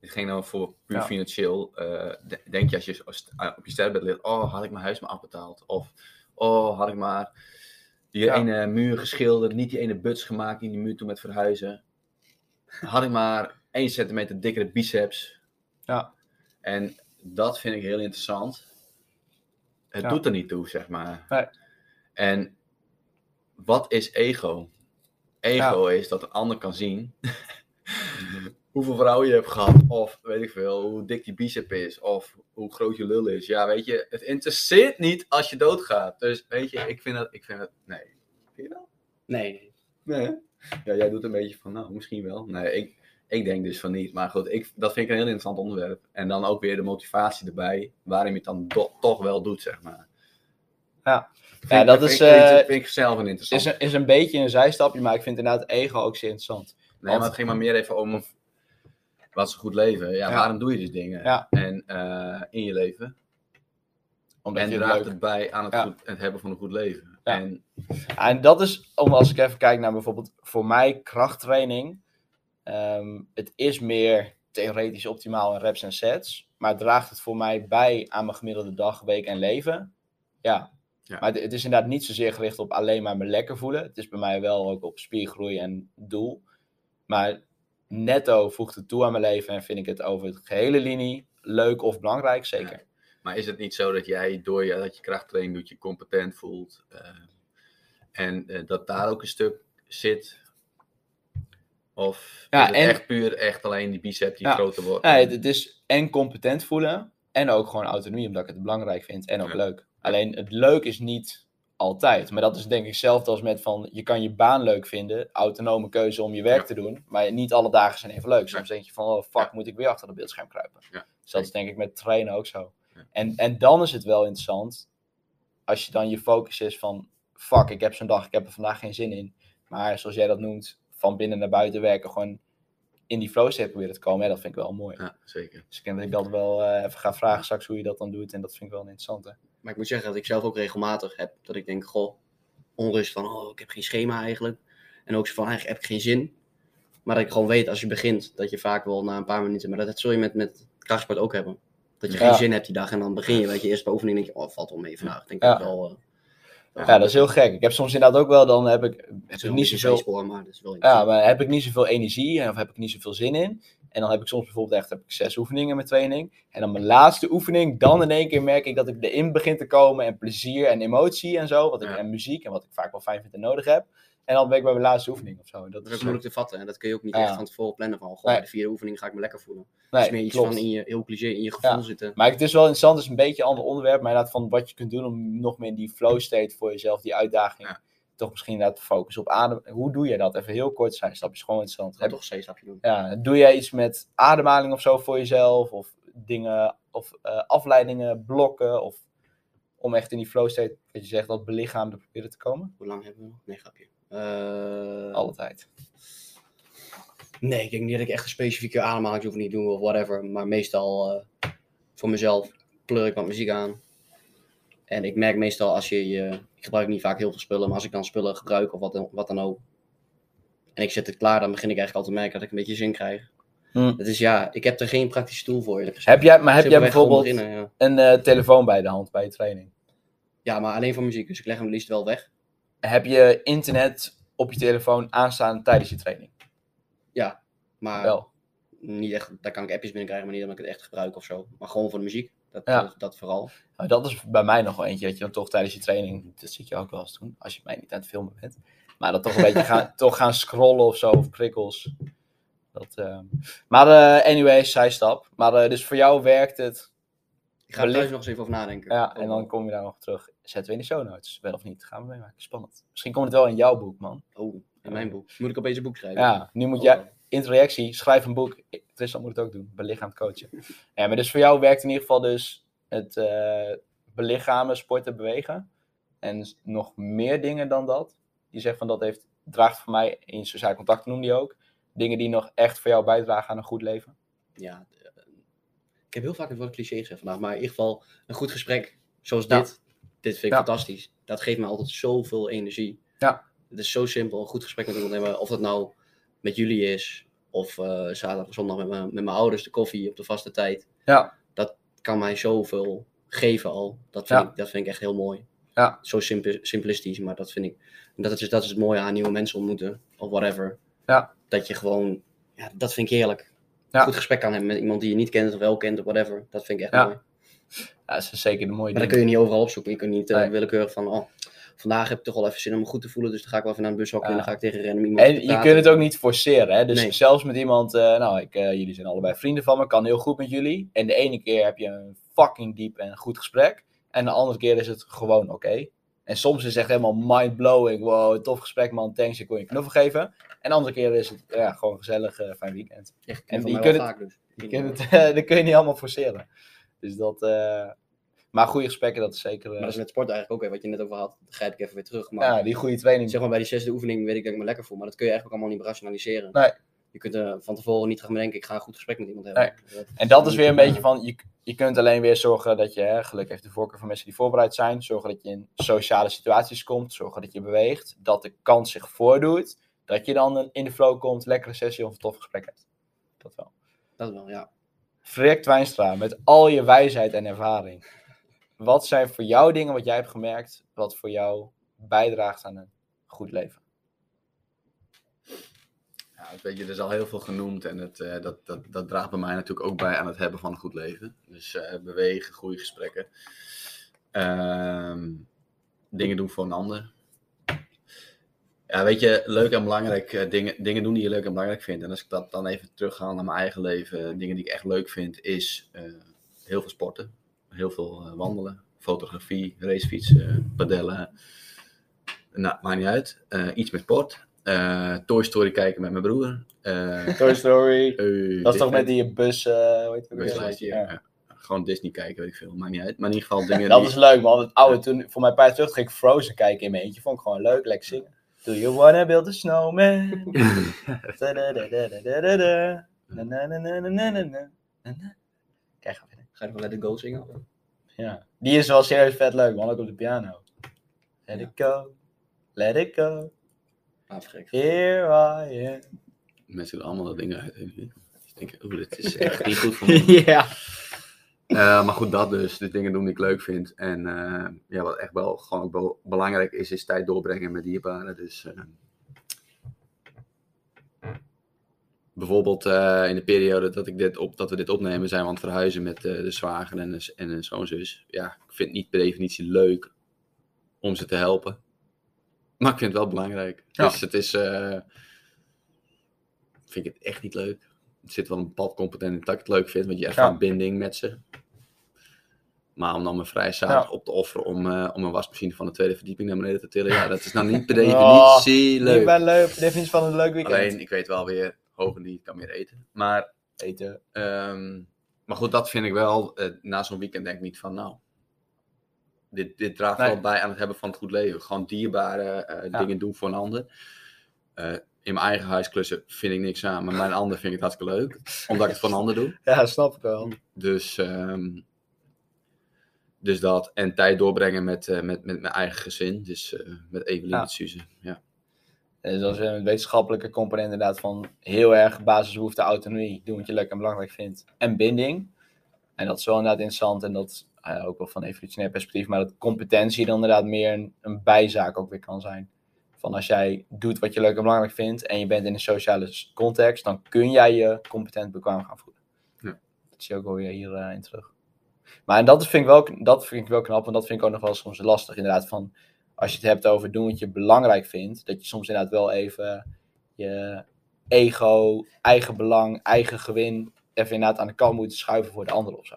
dit ging nou voor puur Ja. financieel, eh, de- denk je als je ah, op je sterrenbed ligt, oh had ik mijn huis maar afbetaald. Of oh had ik maar die Ja. ene muur geschilderd, niet die ene buts gemaakt in die muur toen met verhuizen. Had ik maar 1 centimeter dikkere biceps. Ja. En dat vind ik heel interessant. Het Ja. doet er niet toe, zeg maar. Nee. En wat is ego? Ego is dat een ander kan zien (laughs) hoeveel vrouwen je hebt gehad. Of weet ik veel, hoe dik die bicep is. Of hoe groot je lul is. Ja, weet je, het interesseert niet als je doodgaat. Dus weet je, ik vind dat, ik vind dat, nee. Vind je dat? Nee, nee. Ja, jij doet een beetje van, nou, misschien wel. Nee, ik, ik denk dus van niet. Maar goed, ik, dat vind ik een heel interessant onderwerp. En dan ook weer de motivatie erbij, waarom je het dan toch wel doet, zeg maar. Ja. Ja, dat vind is, vind ik- eh, vind ik zelf een interessant. Is een, is een beetje een zijstapje, maar ik vind inderdaad ego ook zeer interessant. Nee, maar het ging maar meer even om wat is een goed leven. Ja, Ja. waarom doe je die dingen? Ja. En eh, in je leven. Omdat en je draagt leuk het bij aan het, goed, het hebben van een goed leven. En en dat is, om als ik even kijk naar bijvoorbeeld voor mij krachttraining. ehm, het is meer theoretisch optimaal in reps en sets. Maar draagt het voor mij bij aan mijn gemiddelde dag, week en leven? Ja. Ja. Maar het, het is inderdaad niet zozeer gericht op alleen maar me lekker voelen. Het is bij mij wel ook op spiergroei en doel. Maar netto voegt het toe aan mijn leven en vind ik het over het gehele linie leuk of belangrijk, zeker. Maar is het niet zo dat jij door je, dat je krachttraining doet, je competent voelt? eh, en eh, dat daar ook een stuk zit? Of Ja, is het en- echt puur echt alleen die bicep die Ja. groter wordt? Nee, het, is en competent voelen en ook gewoon autonomie, omdat ik het belangrijk vind en ook leuk. Alleen het leuk is niet altijd. Maar dat is denk ik hetzelfde als met van, je kan je baan leuk vinden, autonome keuze om je werk Ja. te doen, maar niet alle dagen zijn even leuk. Soms denk je van, oh fuck, moet ik weer achter het beeldscherm kruipen. Dus dat is denk ik met trainen ook zo. En, en dan is het wel interessant, als je dan je focus is van, fuck, ik heb zo'n dag, ik heb er vandaag geen zin in. Maar zoals jij dat noemt, van binnen naar buiten werken, gewoon in die flow state proberen te komen, hè, dat vind ik wel mooi. Ja, zeker. Dus ik denk dat ik dat wel eh, even ga vragen straks hoe je dat dan doet. En dat vind ik wel een interessante. Maar ik moet zeggen dat ik zelf ook regelmatig heb dat ik denk, goh, onrust van, oh, ik heb geen schema eigenlijk. En ook zo van, eigenlijk heb ik geen zin. Maar dat ik gewoon weet als je begint, dat je vaak wel na een paar minuten, maar dat, dat zul je met, met krachtsport ook hebben. Dat je Ja. geen zin hebt die dag en dan begin je, weet je, eerst bij oefening denk je, oh, valt wel mee vandaag. Denk Ja. dat ik wel, eh, Ja, dat is heel gek. Ik heb soms inderdaad ook wel, dan heb ik, heb ik niet zoveel... spoor, maar dat is wel Ja, maar heb ik niet zoveel energie of heb ik niet zoveel zin in. En dan heb ik soms bijvoorbeeld echt heb ik zes oefeningen met training. En dan mijn laatste oefening, dan in één keer merk ik dat ik erin begin te komen. En plezier en emotie en zo. Wat ik, Ja. En muziek en wat ik vaak wel fijn vind en nodig heb. En dan ben ik bij mijn laatste oefening of zo. Dat Dat is ook moeilijk te vatten en dat kun je ook niet Ja. echt van tevoren plannen van, goh, Nee. de vierde oefening ga ik me lekker voelen. Het nee, is meer iets klopt. van in je, heel cliché, in je gevoel Ja. zitten. Maar het is wel interessant, het is een beetje een ander onderwerp. Maar inderdaad van wat je kunt doen om nog meer in die flow state voor jezelf, die uitdaging. Toch misschien inderdaad te focussen op adem. Hoe doe je dat? Even heel kort zijn stapjes, gewoon interessant. Heb, toch een C-stapje doen. ja, doe jij iets met ademhaling of zo voor jezelf? Of dingen, of eh, afleidingen, blokken? Of om echt in die flow state, wat je zegt, dat belichaamde proberen te komen? Hoe lang hebben we nog? Nee, grapje. Eh, Alle tijd. Nee, ik denk niet dat ik echt een specifieke ademhalingsoefening doe of whatever. Maar meestal eh, voor mezelf pleur ik wat muziek aan. En ik merk meestal als je, je... Ik gebruik niet vaak heel veel spullen, maar als ik dan spullen gebruik of wat, dan- wat dan ook. En ik zet het klaar, dan begin ik eigenlijk al te merken dat ik een beetje zin krijg. Hm. Het is ja, ik heb er geen praktische tool voor eerlijk gezegd. Heb jij, maar heb jij bijvoorbeeld beginnen, ja. een eh, telefoon bij de hand bij je training? ja, maar alleen voor muziek, dus ik leg hem liefst wel weg. Heb je internet op je telefoon aanstaan tijdens je training? Maar Wel. niet echt, daar kan ik appjes binnenkrijgen, maar niet dat ik het echt gebruik of zo. Maar gewoon voor de muziek, dat, Ja. dat, dat vooral. Dat is bij mij nog wel eentje, dat je dan toch tijdens je training, dat zit je ook wel eens doen, als je mij niet aan het filmen bent, maar dan toch een beetje gaan, (laughs) toch gaan scrollen of zo, of prikkels. Dat, eh, Maar eh anyways, zijstap. Maar eh, dus voor jou werkt het, Ik ga er thuis nog eens even over nadenken. ja, en dan kom je daar nog terug. Zetten we in de show notes, wel of niet? Gaan we meemaken, spannend. Misschien komt het wel in jouw boek, man. Oh, in mijn boek. Moet ik opeens een boek schrijven? Ja, nu moet Oh. jij, introductie, schrijf een boek. Tristan moet het ook doen, belichaamd coachen. Ja, maar dus voor jou werkt in ieder geval dus het eh belichamen, sporten, bewegen. En nog meer dingen dan dat. Je zegt van dat heeft, draagt voor mij in sociaal contact, noem die ook. Dingen die nog echt voor jou bijdragen aan een goed leven. Ja, eh, ik heb heel vaak het woord cliché gezegd vandaag, maar in ieder geval een goed gesprek zoals Ja. dit. Dit vind ik Ja. fantastisch. Dat geeft me altijd zoveel energie. Ja. Het is zo simpel, een goed gesprek met iemand hebben. Of dat nou met jullie is, of eh, zaterdag of zondag met mijn, met mijn ouders de koffie op de vaste tijd. Ja. Dat kan mij zoveel geven al. Dat vind, Ja. ik, dat vind ik echt heel mooi. Ja. Zo simpi- simplistisch, maar dat vind ik. Dat is, dat is het mooie aan nieuwe mensen ontmoeten, of whatever. Ja. Dat je gewoon, ja, dat vind ik heerlijk. Ja. Goed gesprek kan hebben met iemand die je niet kent of wel kent of whatever. Dat vind ik echt Ja. mooi. Ja, dat is zeker de mooie Maar dat kun je niet overal opzoeken. Je kunt niet eh, Nee. willekeurig van, oh, vandaag heb ik toch wel even zin om me goed te voelen, dus dan ga ik wel even naar een bushokje Ja. en dan ga ik tegen rennen. Iemand En je kunt het ook niet forceren. Hè? Dus Nee. zelfs met iemand, eh, nou, ik, eh, jullie zijn allebei vrienden van me, kan heel goed met jullie. En de ene keer heb je een fucking diep en goed gesprek. En de andere keer is het gewoon oké. En soms is het echt helemaal mind-blowing. Wow, tof gesprek man, thanks, ik wil je een knuffel geven. En de andere keer is het ja, gewoon gezellig, eh, fijn weekend. Echt, en vaak dus. Je kunt het, (laughs) eh, dat kun je niet allemaal forceren. Dus dat, maar goede gesprekken, dat is zeker. eh, Maar dat is met sport eigenlijk ook, hè, wat je net over had. Grijp ik even weer terug. Maar ja, die goede training. zeg maar bij die zesde oefening weet ik dat ik me lekker voel. Maar dat kun je eigenlijk ook allemaal niet rationaliseren. Nee. Je kunt er van tevoren niet gaan bedenken, ik ga een goed gesprek met iemand hebben. Dat- En dat is weer een beetje van, je, je kunt alleen weer zorgen dat je, hè, gelukkig heeft de voorkeur van mensen die voorbereid zijn, zorgen dat je in sociale situaties komt, zorgen dat je beweegt, dat de kans zich voordoet, dat je dan in de flow komt, lekkere sessie of een tof gesprek hebt. Dat wel. Dat wel, ja. Freek Twijnstra, met al je wijsheid en ervaring, wat zijn voor jou dingen wat jij hebt gemerkt, wat voor jou bijdraagt aan een goed leven? Ja, weet je, er is al heel veel genoemd en het, eh, dat, dat, dat draagt bij mij natuurlijk ook bij aan het hebben van een goed leven. Dus eh, bewegen, goede gesprekken. Ehm, dingen doen voor een ander. Ja, weet je, leuk en belangrijk, eh, dingen, dingen doen die je leuk en belangrijk vindt. En als ik dat dan even terugga naar mijn eigen leven, dingen die ik echt leuk vind, is heel veel sporten. Heel veel eh, wandelen, fotografie, racefietsen, padellen. Nou, maakt niet uit. Eh, iets met sport. Eh, Toy Story kijken met mijn broer. Eh, Toy Story. (laughs) eh, Dat is toch met die bus, eh Ja. ja. Gewoon Disney kijken, weet ik veel. Maakt niet uit. Maar in ieder geval dingen (laughs) Dat die... is leuk man. Het oude, toen, voor mij een paar jaar terug ging ik Frozen kijken in mijn eentje. Vond ik gewoon leuk, lekker zingen. Do you wanna build a snowman? Kijk, ga verder. Ga je nog Let It Go zingen? Ja. Die is wel serieus vet leuk man, ook op de piano. Let Ja. it go, let it go, Ah, vergek. here I am. Mensen doen allemaal dat dingen uit. Ik denk, oeh, dit is (laughs) echt niet goed voor (laughs) me. ja. Eh, maar goed, dat dus. De dingen doen die ik leuk vind. En eh, ja, wat echt wel gewoon ook belangrijk is, is tijd doorbrengen met dierbaren. Dus eh, bijvoorbeeld eh, in de periode dat, ik dit op, dat we dit opnemen, zijn we aan het verhuizen met eh, de zwager en de, en de schoonzus. Ja, ik vind het niet per definitie leuk om ze te helpen. Maar ik vind het wel belangrijk. Ja. Dus het is... eh, vind ik het echt niet leuk. Het zit wel een bepaald competent in dat ik het leuk vind, want je ervaart Ja. binding met ze. Maar om dan mijn vrije zaterdag op te offeren om, om een wasmachine van de tweede verdieping naar beneden te tillen, ja, dat is nou niet per (laughs) definitie Ik leuk. ben leuk. Definitie van een leuk weekend. Alleen, ik weet wel weer, hoger niet, kan meer eten. Maar, Eten. ehm, maar goed, dat vind ik wel, eh, na zo'n weekend denk ik niet van, nou, dit, dit draagt Nee. wel bij aan het hebben van het goed leven. Gewoon dierbare eh, Ja. dingen doen voor een ander. Eh, in mijn eigen huis klussen vind ik niks aan, maar mijn (laughs) ander vind ik het hartstikke leuk. Omdat ik het voor een ander doe. (laughs) Ja, snap ik wel. Dus, ehm, dus dat. En tijd doorbrengen met, met, met mijn eigen gezin. Dus met Evelien, Ja. met Suze. Ja. Dus dat is een wetenschappelijke component inderdaad van heel erg basisbehoefte autonomie. Doen wat je leuk en belangrijk vindt. En binding. En dat is wel inderdaad interessant. En dat eh, ook wel van evolutionair perspectief. Maar dat competentie dan inderdaad meer een, een bijzaak ook weer kan zijn. Van als jij doet wat je leuk en belangrijk vindt. En je bent in een sociale context. Dan kun jij je competent bekwaam gaan voelen. Ja. Dat zie je ook wel weer hierin in terug. Maar en dat vind, ik wel, dat vind ik wel knap. Want dat vind ik ook nog wel soms lastig inderdaad. Van als je het hebt over doen wat je belangrijk vindt, dat je soms inderdaad wel even je ego, eigen belang, eigen gewin even inderdaad aan de kant moet schuiven voor de ander of zo.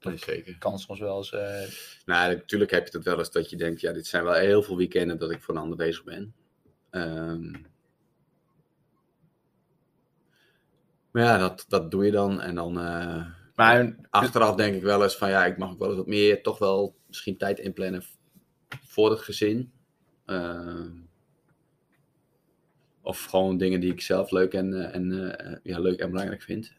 Nee, zeker. Kan soms wel eens. eh, Nou, natuurlijk heb je het wel eens dat je denkt, ja, dit zijn wel heel veel weekenden dat ik voor een ander bezig ben. Ehm, maar ja, dat, dat doe je dan. En dan eh, maar achteraf denk ik wel eens van, ja, ik mag ook wel eens wat meer, toch wel misschien tijd inplannen voor het gezin. Ehm, of gewoon dingen die ik zelf leuk en, eh, en, eh, ja, leuk en belangrijk vind.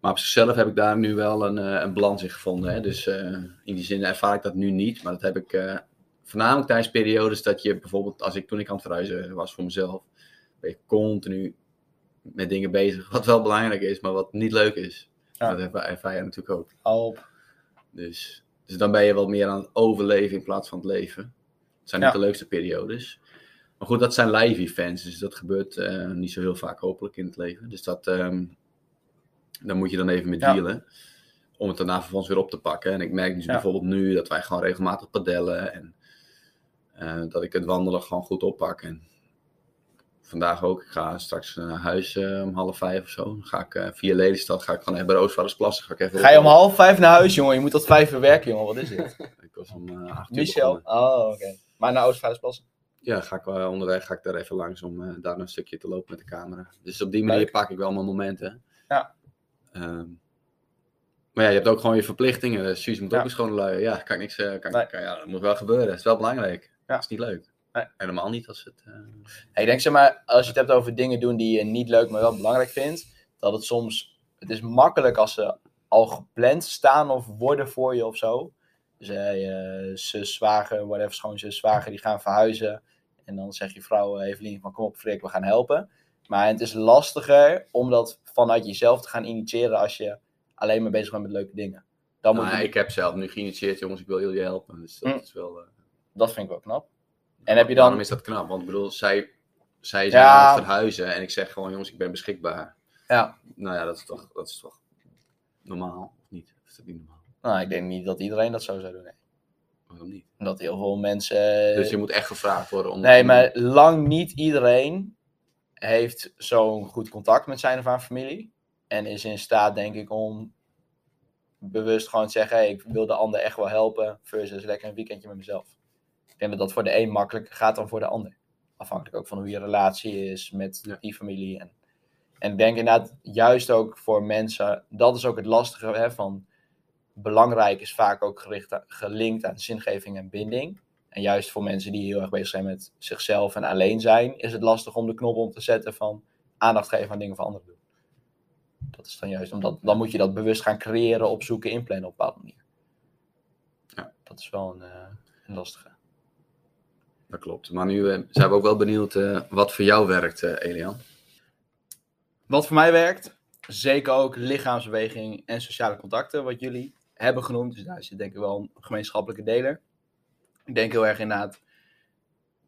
Maar op zichzelf heb ik daar nu wel een, eh, een balans in gevonden. Hè? Dus eh, in die zin ervaar ik dat nu niet. Maar dat heb ik eh, voornamelijk tijdens periodes dat je bijvoorbeeld, als ik toen ik aan het verhuizen was voor mezelf, ben je continu met dingen bezig. Wat wel belangrijk is, maar wat niet leuk is. Ja. Dat ervaar, jij natuurlijk ook. al op. Dus, dus dan ben je wat meer aan het overleven in plaats van het leven. Het zijn niet Ja. de leukste periodes. Maar goed, dat zijn live events. Dus dat gebeurt eh, niet zo heel vaak hopelijk in het leven. Dus dat, ehm daar moet je dan even mee Ja. dealen. Om het daarna vervolgens weer op te pakken. En ik merk dus Ja. bijvoorbeeld nu dat wij gewoon regelmatig padellen. En eh, dat ik het wandelen gewoon goed oppak. En vandaag ook. Ik ga straks naar huis eh, om half vijf of zo. Dan ga ik eh, via Lelystad. Ga ik gewoon even bij Roosvaardersplassen. Ga ik even Ga je om half vijf naar huis, jongen? Je moet tot vijf uur werken, jongen. Wat is dit? (laughs) Ik was om eh, acht uur Michel. begonnen. Oh, oké. Maar naar Oostvaardersplassen. Ja, ga ik wel onderweg ga ik daar even langs om eh, daar een stukje te lopen met de camera. Dus op die manier Leuk. pak ik wel mijn momenten. Ja. Ehm, maar ja, je hebt ook gewoon je verplichtingen. Dus Suus moet Ja. ook eens gewoon luien. Ja, kan ik niks. eh, kan, Nee. kan- ja, dat moet wel gebeuren. Dat is wel belangrijk. Ja. Dat is niet leuk. Nee. Helemaal niet als het. eh, Ik denk, zeg maar, als je het hebt over dingen doen die je niet leuk, maar wel belangrijk vindt, dat het soms, het is makkelijk als ze al gepland staan of worden voor je of zo. Dus eh, je zus, zwager, whatever, schoonzus, zwager, die gaan verhuizen. En dan zegt je vrouw, eh, Evelien, van kom op Freek, we gaan helpen. Maar het is lastiger om dat vanuit jezelf te gaan initiëren als je alleen maar bezig bent met leuke dingen. Dan moet nou, je, ik heb zelf nu geïnitieerd, jongens, ik wil jullie helpen. Dus dat Hm. is wel. eh, Dat vind ik wel knap. En heb je dan... Waarom is dat knap? Want ik bedoel, zij, zij zijn Ja. aan het verhuizen en ik zeg gewoon, jongens, ik ben beschikbaar. Ja, Nou ja, dat is toch, dat is toch normaal, of niet? Is dat niet normaal? nou, ik denk niet dat iedereen dat zo zou doen. Nee. Waarom niet? Omdat heel veel mensen... Dus je moet echt gevraagd worden om. Nee, maar lang niet iedereen heeft zo'n goed contact met zijn of haar familie. En is in staat, denk ik, om bewust gewoon te zeggen: hey, ik wil de ander echt wel helpen. Versus lekker een weekendje met mezelf. Denk dat dat voor de een makkelijker gaat dan voor de ander. Afhankelijk ook van hoe je relatie is met Ja. die familie. En, en ik denk inderdaad, juist ook voor mensen, dat is ook het lastige hè, van. Belangrijk is vaak ook gericht gelinkt aan zingeving en binding. En juist voor mensen die heel erg bezig zijn met zichzelf en alleen zijn, is het lastig om de knop om te zetten van aandacht geven aan dingen van anderen doen. Dat is dan juist, omdat dan moet je dat bewust gaan creëren, opzoeken, inplannen op een bepaalde manier. Ja. Dat is wel een, eh, een lastige. Dat klopt. Maar nu eh, zijn we ook wel benieuwd eh, wat voor jou werkt, eh, Elian. Wat voor mij werkt, zeker ook lichaamsbeweging en sociale contacten, wat jullie hebben genoemd. Dus daar zit denk ik wel een gemeenschappelijke deler. Ik denk heel erg inderdaad,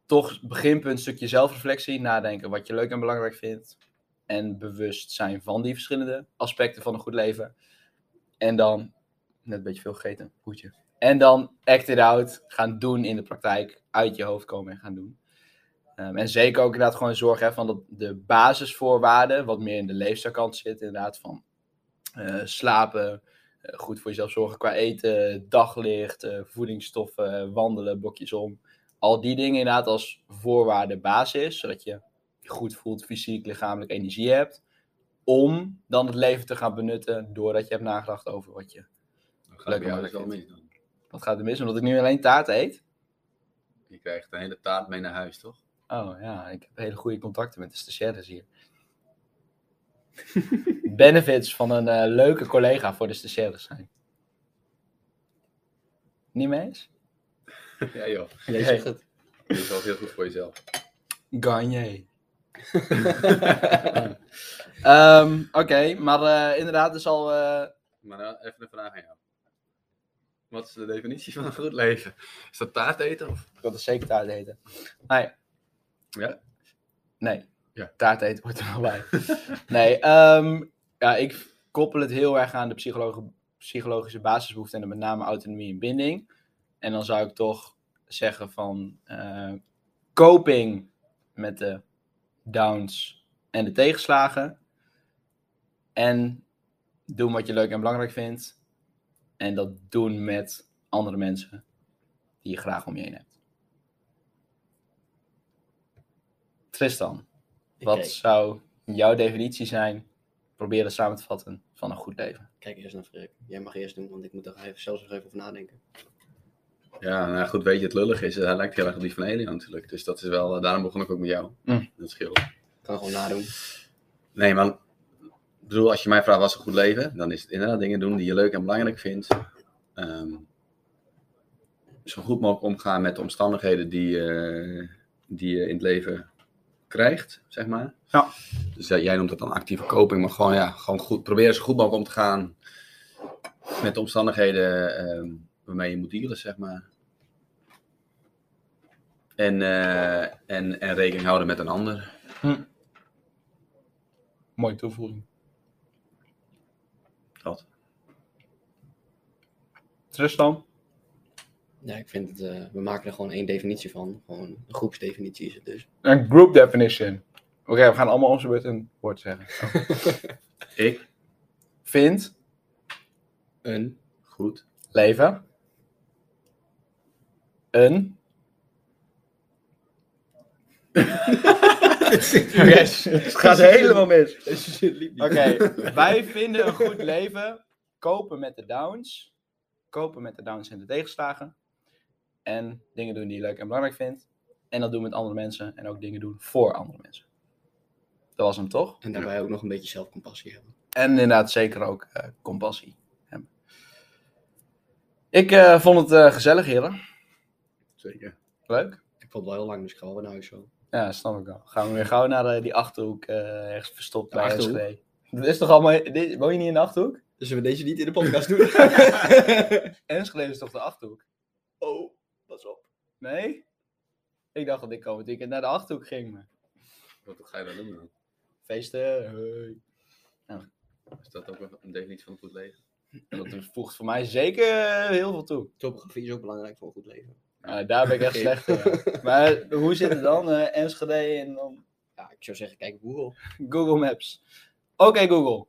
toch beginpunt stukje zelfreflectie, nadenken wat je leuk en belangrijk vindt. En bewust zijn van die verschillende aspecten van een goed leven. En dan, net een beetje veel gegeten, goedje. En dan act it out, gaan doen in de praktijk, uit je hoofd komen en gaan doen. Ehm, en zeker ook inderdaad gewoon zorgen hè, van dat de basisvoorwaarden, wat meer in de leefstijlkant zit, inderdaad van eh, slapen, eh, goed voor jezelf zorgen qua eten, daglicht, eh, voedingsstoffen, wandelen, blokjes om. Al die dingen inderdaad als voorwaarde basis, zodat je je goed voelt, fysiek, lichamelijk energie hebt. Om dan het leven te gaan benutten doordat je hebt nagedacht over wat je... Leuk gaat het Wat gaat er mis? Omdat ik nu alleen taart eet? Je krijgt een hele taart mee naar huis, toch? Oh ja, ik heb hele goede contacten met de stagiaires hier. (laughs) Benefits van een eh, leuke collega voor de stagiaires zijn. Niet mee eens? (laughs) ja joh. Jij zegt het. Dat is wel heel goed voor jezelf. Garnier. (laughs) Ehm, Oké, maar eh, inderdaad, dus al. eh, Maar even een vraag aan jou. Wat is de definitie van een goed leven? Is dat taart eten of? wil er zeker taart eten. Nee. Ja? Nee. Ja. Taart eten hoort er wel bij. (laughs) nee, ehm, ja, ik koppel het heel erg aan de psychologe- psychologische basisbehoeften en dan met name autonomie en binding. En dan zou ik toch zeggen van eh, coping met de downs en de tegenslagen. En doen wat je leuk en belangrijk vindt. En dat doen met andere mensen die je graag om je heen hebt. Tristan, wat Kijk, zou jouw definitie zijn? Probeer het samen te vatten van een goed leven. kijk eerst naar Freek. Jij mag eerst doen, want ik moet er even, zelfs nog even over nadenken. Ja, nou goed, weet je, het lullig is, hij lijkt heel erg op die van Elian natuurlijk. Dus dat is wel, eh, daarom begon ik ook met jou. Mm. Dat scheelt. Ik kan gewoon nadoen. Nee, maar ik bedoel, als je mij vraagt wat is een goed leven, dan is het inderdaad dingen doen die je leuk en belangrijk vindt. Ehm, zo goed mogelijk omgaan met de omstandigheden die, eh, die je in het leven krijgt, zeg maar. Ja. Dus ja, jij noemt dat dan actieve coping, maar gewoon, ja, gewoon goed, proberen zo goed mogelijk om te gaan met de omstandigheden ehm, waarmee je moet dealen, zeg maar. En, eh, en, en rekening houden met een ander. Mooie toevoeging. Dat. Tristan? Ja, ik vind het, eh, we maken er gewoon één definitie van. Gewoon een groepsdefinitie is het dus. Een group definition. Oké, we gaan allemaal zijn beurt een woord zeggen. (laughs) Ik, Vind Een goed, leven een. (laughs) Oké, het gaat helemaal mis. Oké, wij vinden een goed leven. Kopen met de downs. Kopen met de downs en de tegenslagen. En dingen doen die je leuk en belangrijk vindt. En dat doen met andere mensen. En ook dingen doen voor andere mensen. Dat was hem toch? En daarbij ook nog een beetje zelfcompassie hebben. En inderdaad zeker ook eh, compassie hebben. Ik eh, vond het eh, gezellig, heren. zeker. Leuk. Ik vond het wel heel lang, dus ik ga wel weer naar huis zo. Ja, snap ik wel. Gaan we weer gauw naar eh, die Achterhoek, eh, ergens verstopt De bij Achterhoek? Enschede. Dat is toch allemaal... dit- woon je niet in de Achterhoek? Dus we deze niet in de podcast doen? (laughs) (laughs) Enschede is toch de Achterhoek? oh, pas op. Nee? Ik dacht dat ik komend weekend naar de Achterhoek ging. Maar... Wat ga je dan doen dan? Feesten, hey. Is dat ook een definitie van een goed leven? En dat voegt voor mij zeker heel veel toe. Topografie is ook belangrijk voor een goed leven. Nou, daar ben ik echt slecht in. (laughs) Maar hoe zit het dan? Eh, Enschede en dan Ja, ik zou zeggen, kijk Google. Google Maps. Oké Google.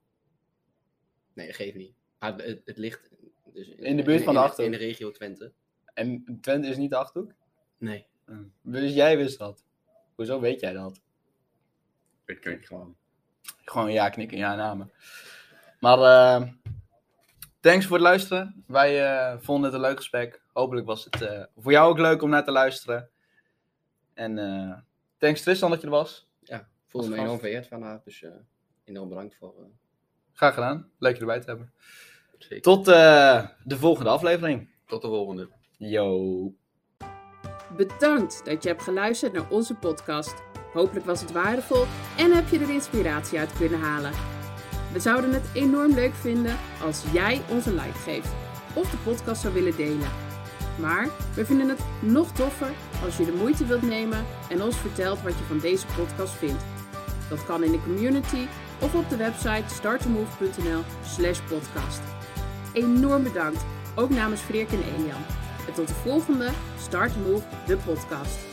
Nee, geeft niet. Maar het, het ligt dus In de buurt van de in, Achterhoek. In de regio Twente. En Twente is niet de Achterhoek? Nee. Dus jij wist dat. Hoezo weet jij dat? Ik kijk gewoon. Gewoon ja knikken, ja namen. Maar eh, thanks voor het luisteren. Wij eh, vonden het een leuk gesprek. Hopelijk was het eh, voor jou ook leuk om naar te luisteren. En eh, thanks Tristan dat je er was. Ja, ik voelde me enorm vereerd vandaag. Dus eh enorm bedankt voor... eh, Graag gedaan. Leuk je erbij te hebben. Zeker. Tot eh, de volgende aflevering. Tot de volgende. Yo. Bedankt dat je hebt geluisterd naar onze podcast. Hopelijk was het waardevol en heb je er inspiratie uit kunnen halen. We zouden het enorm leuk vinden als jij ons een like geeft of de podcast zou willen delen. Maar we vinden het nog toffer als je de moeite wilt nemen en ons vertelt wat je van deze podcast vindt. Dat kan in de community of op de website startomove.nl slash podcast. Enorm bedankt, ook namens Freek en Elian. En tot de volgende Start Move, de podcast.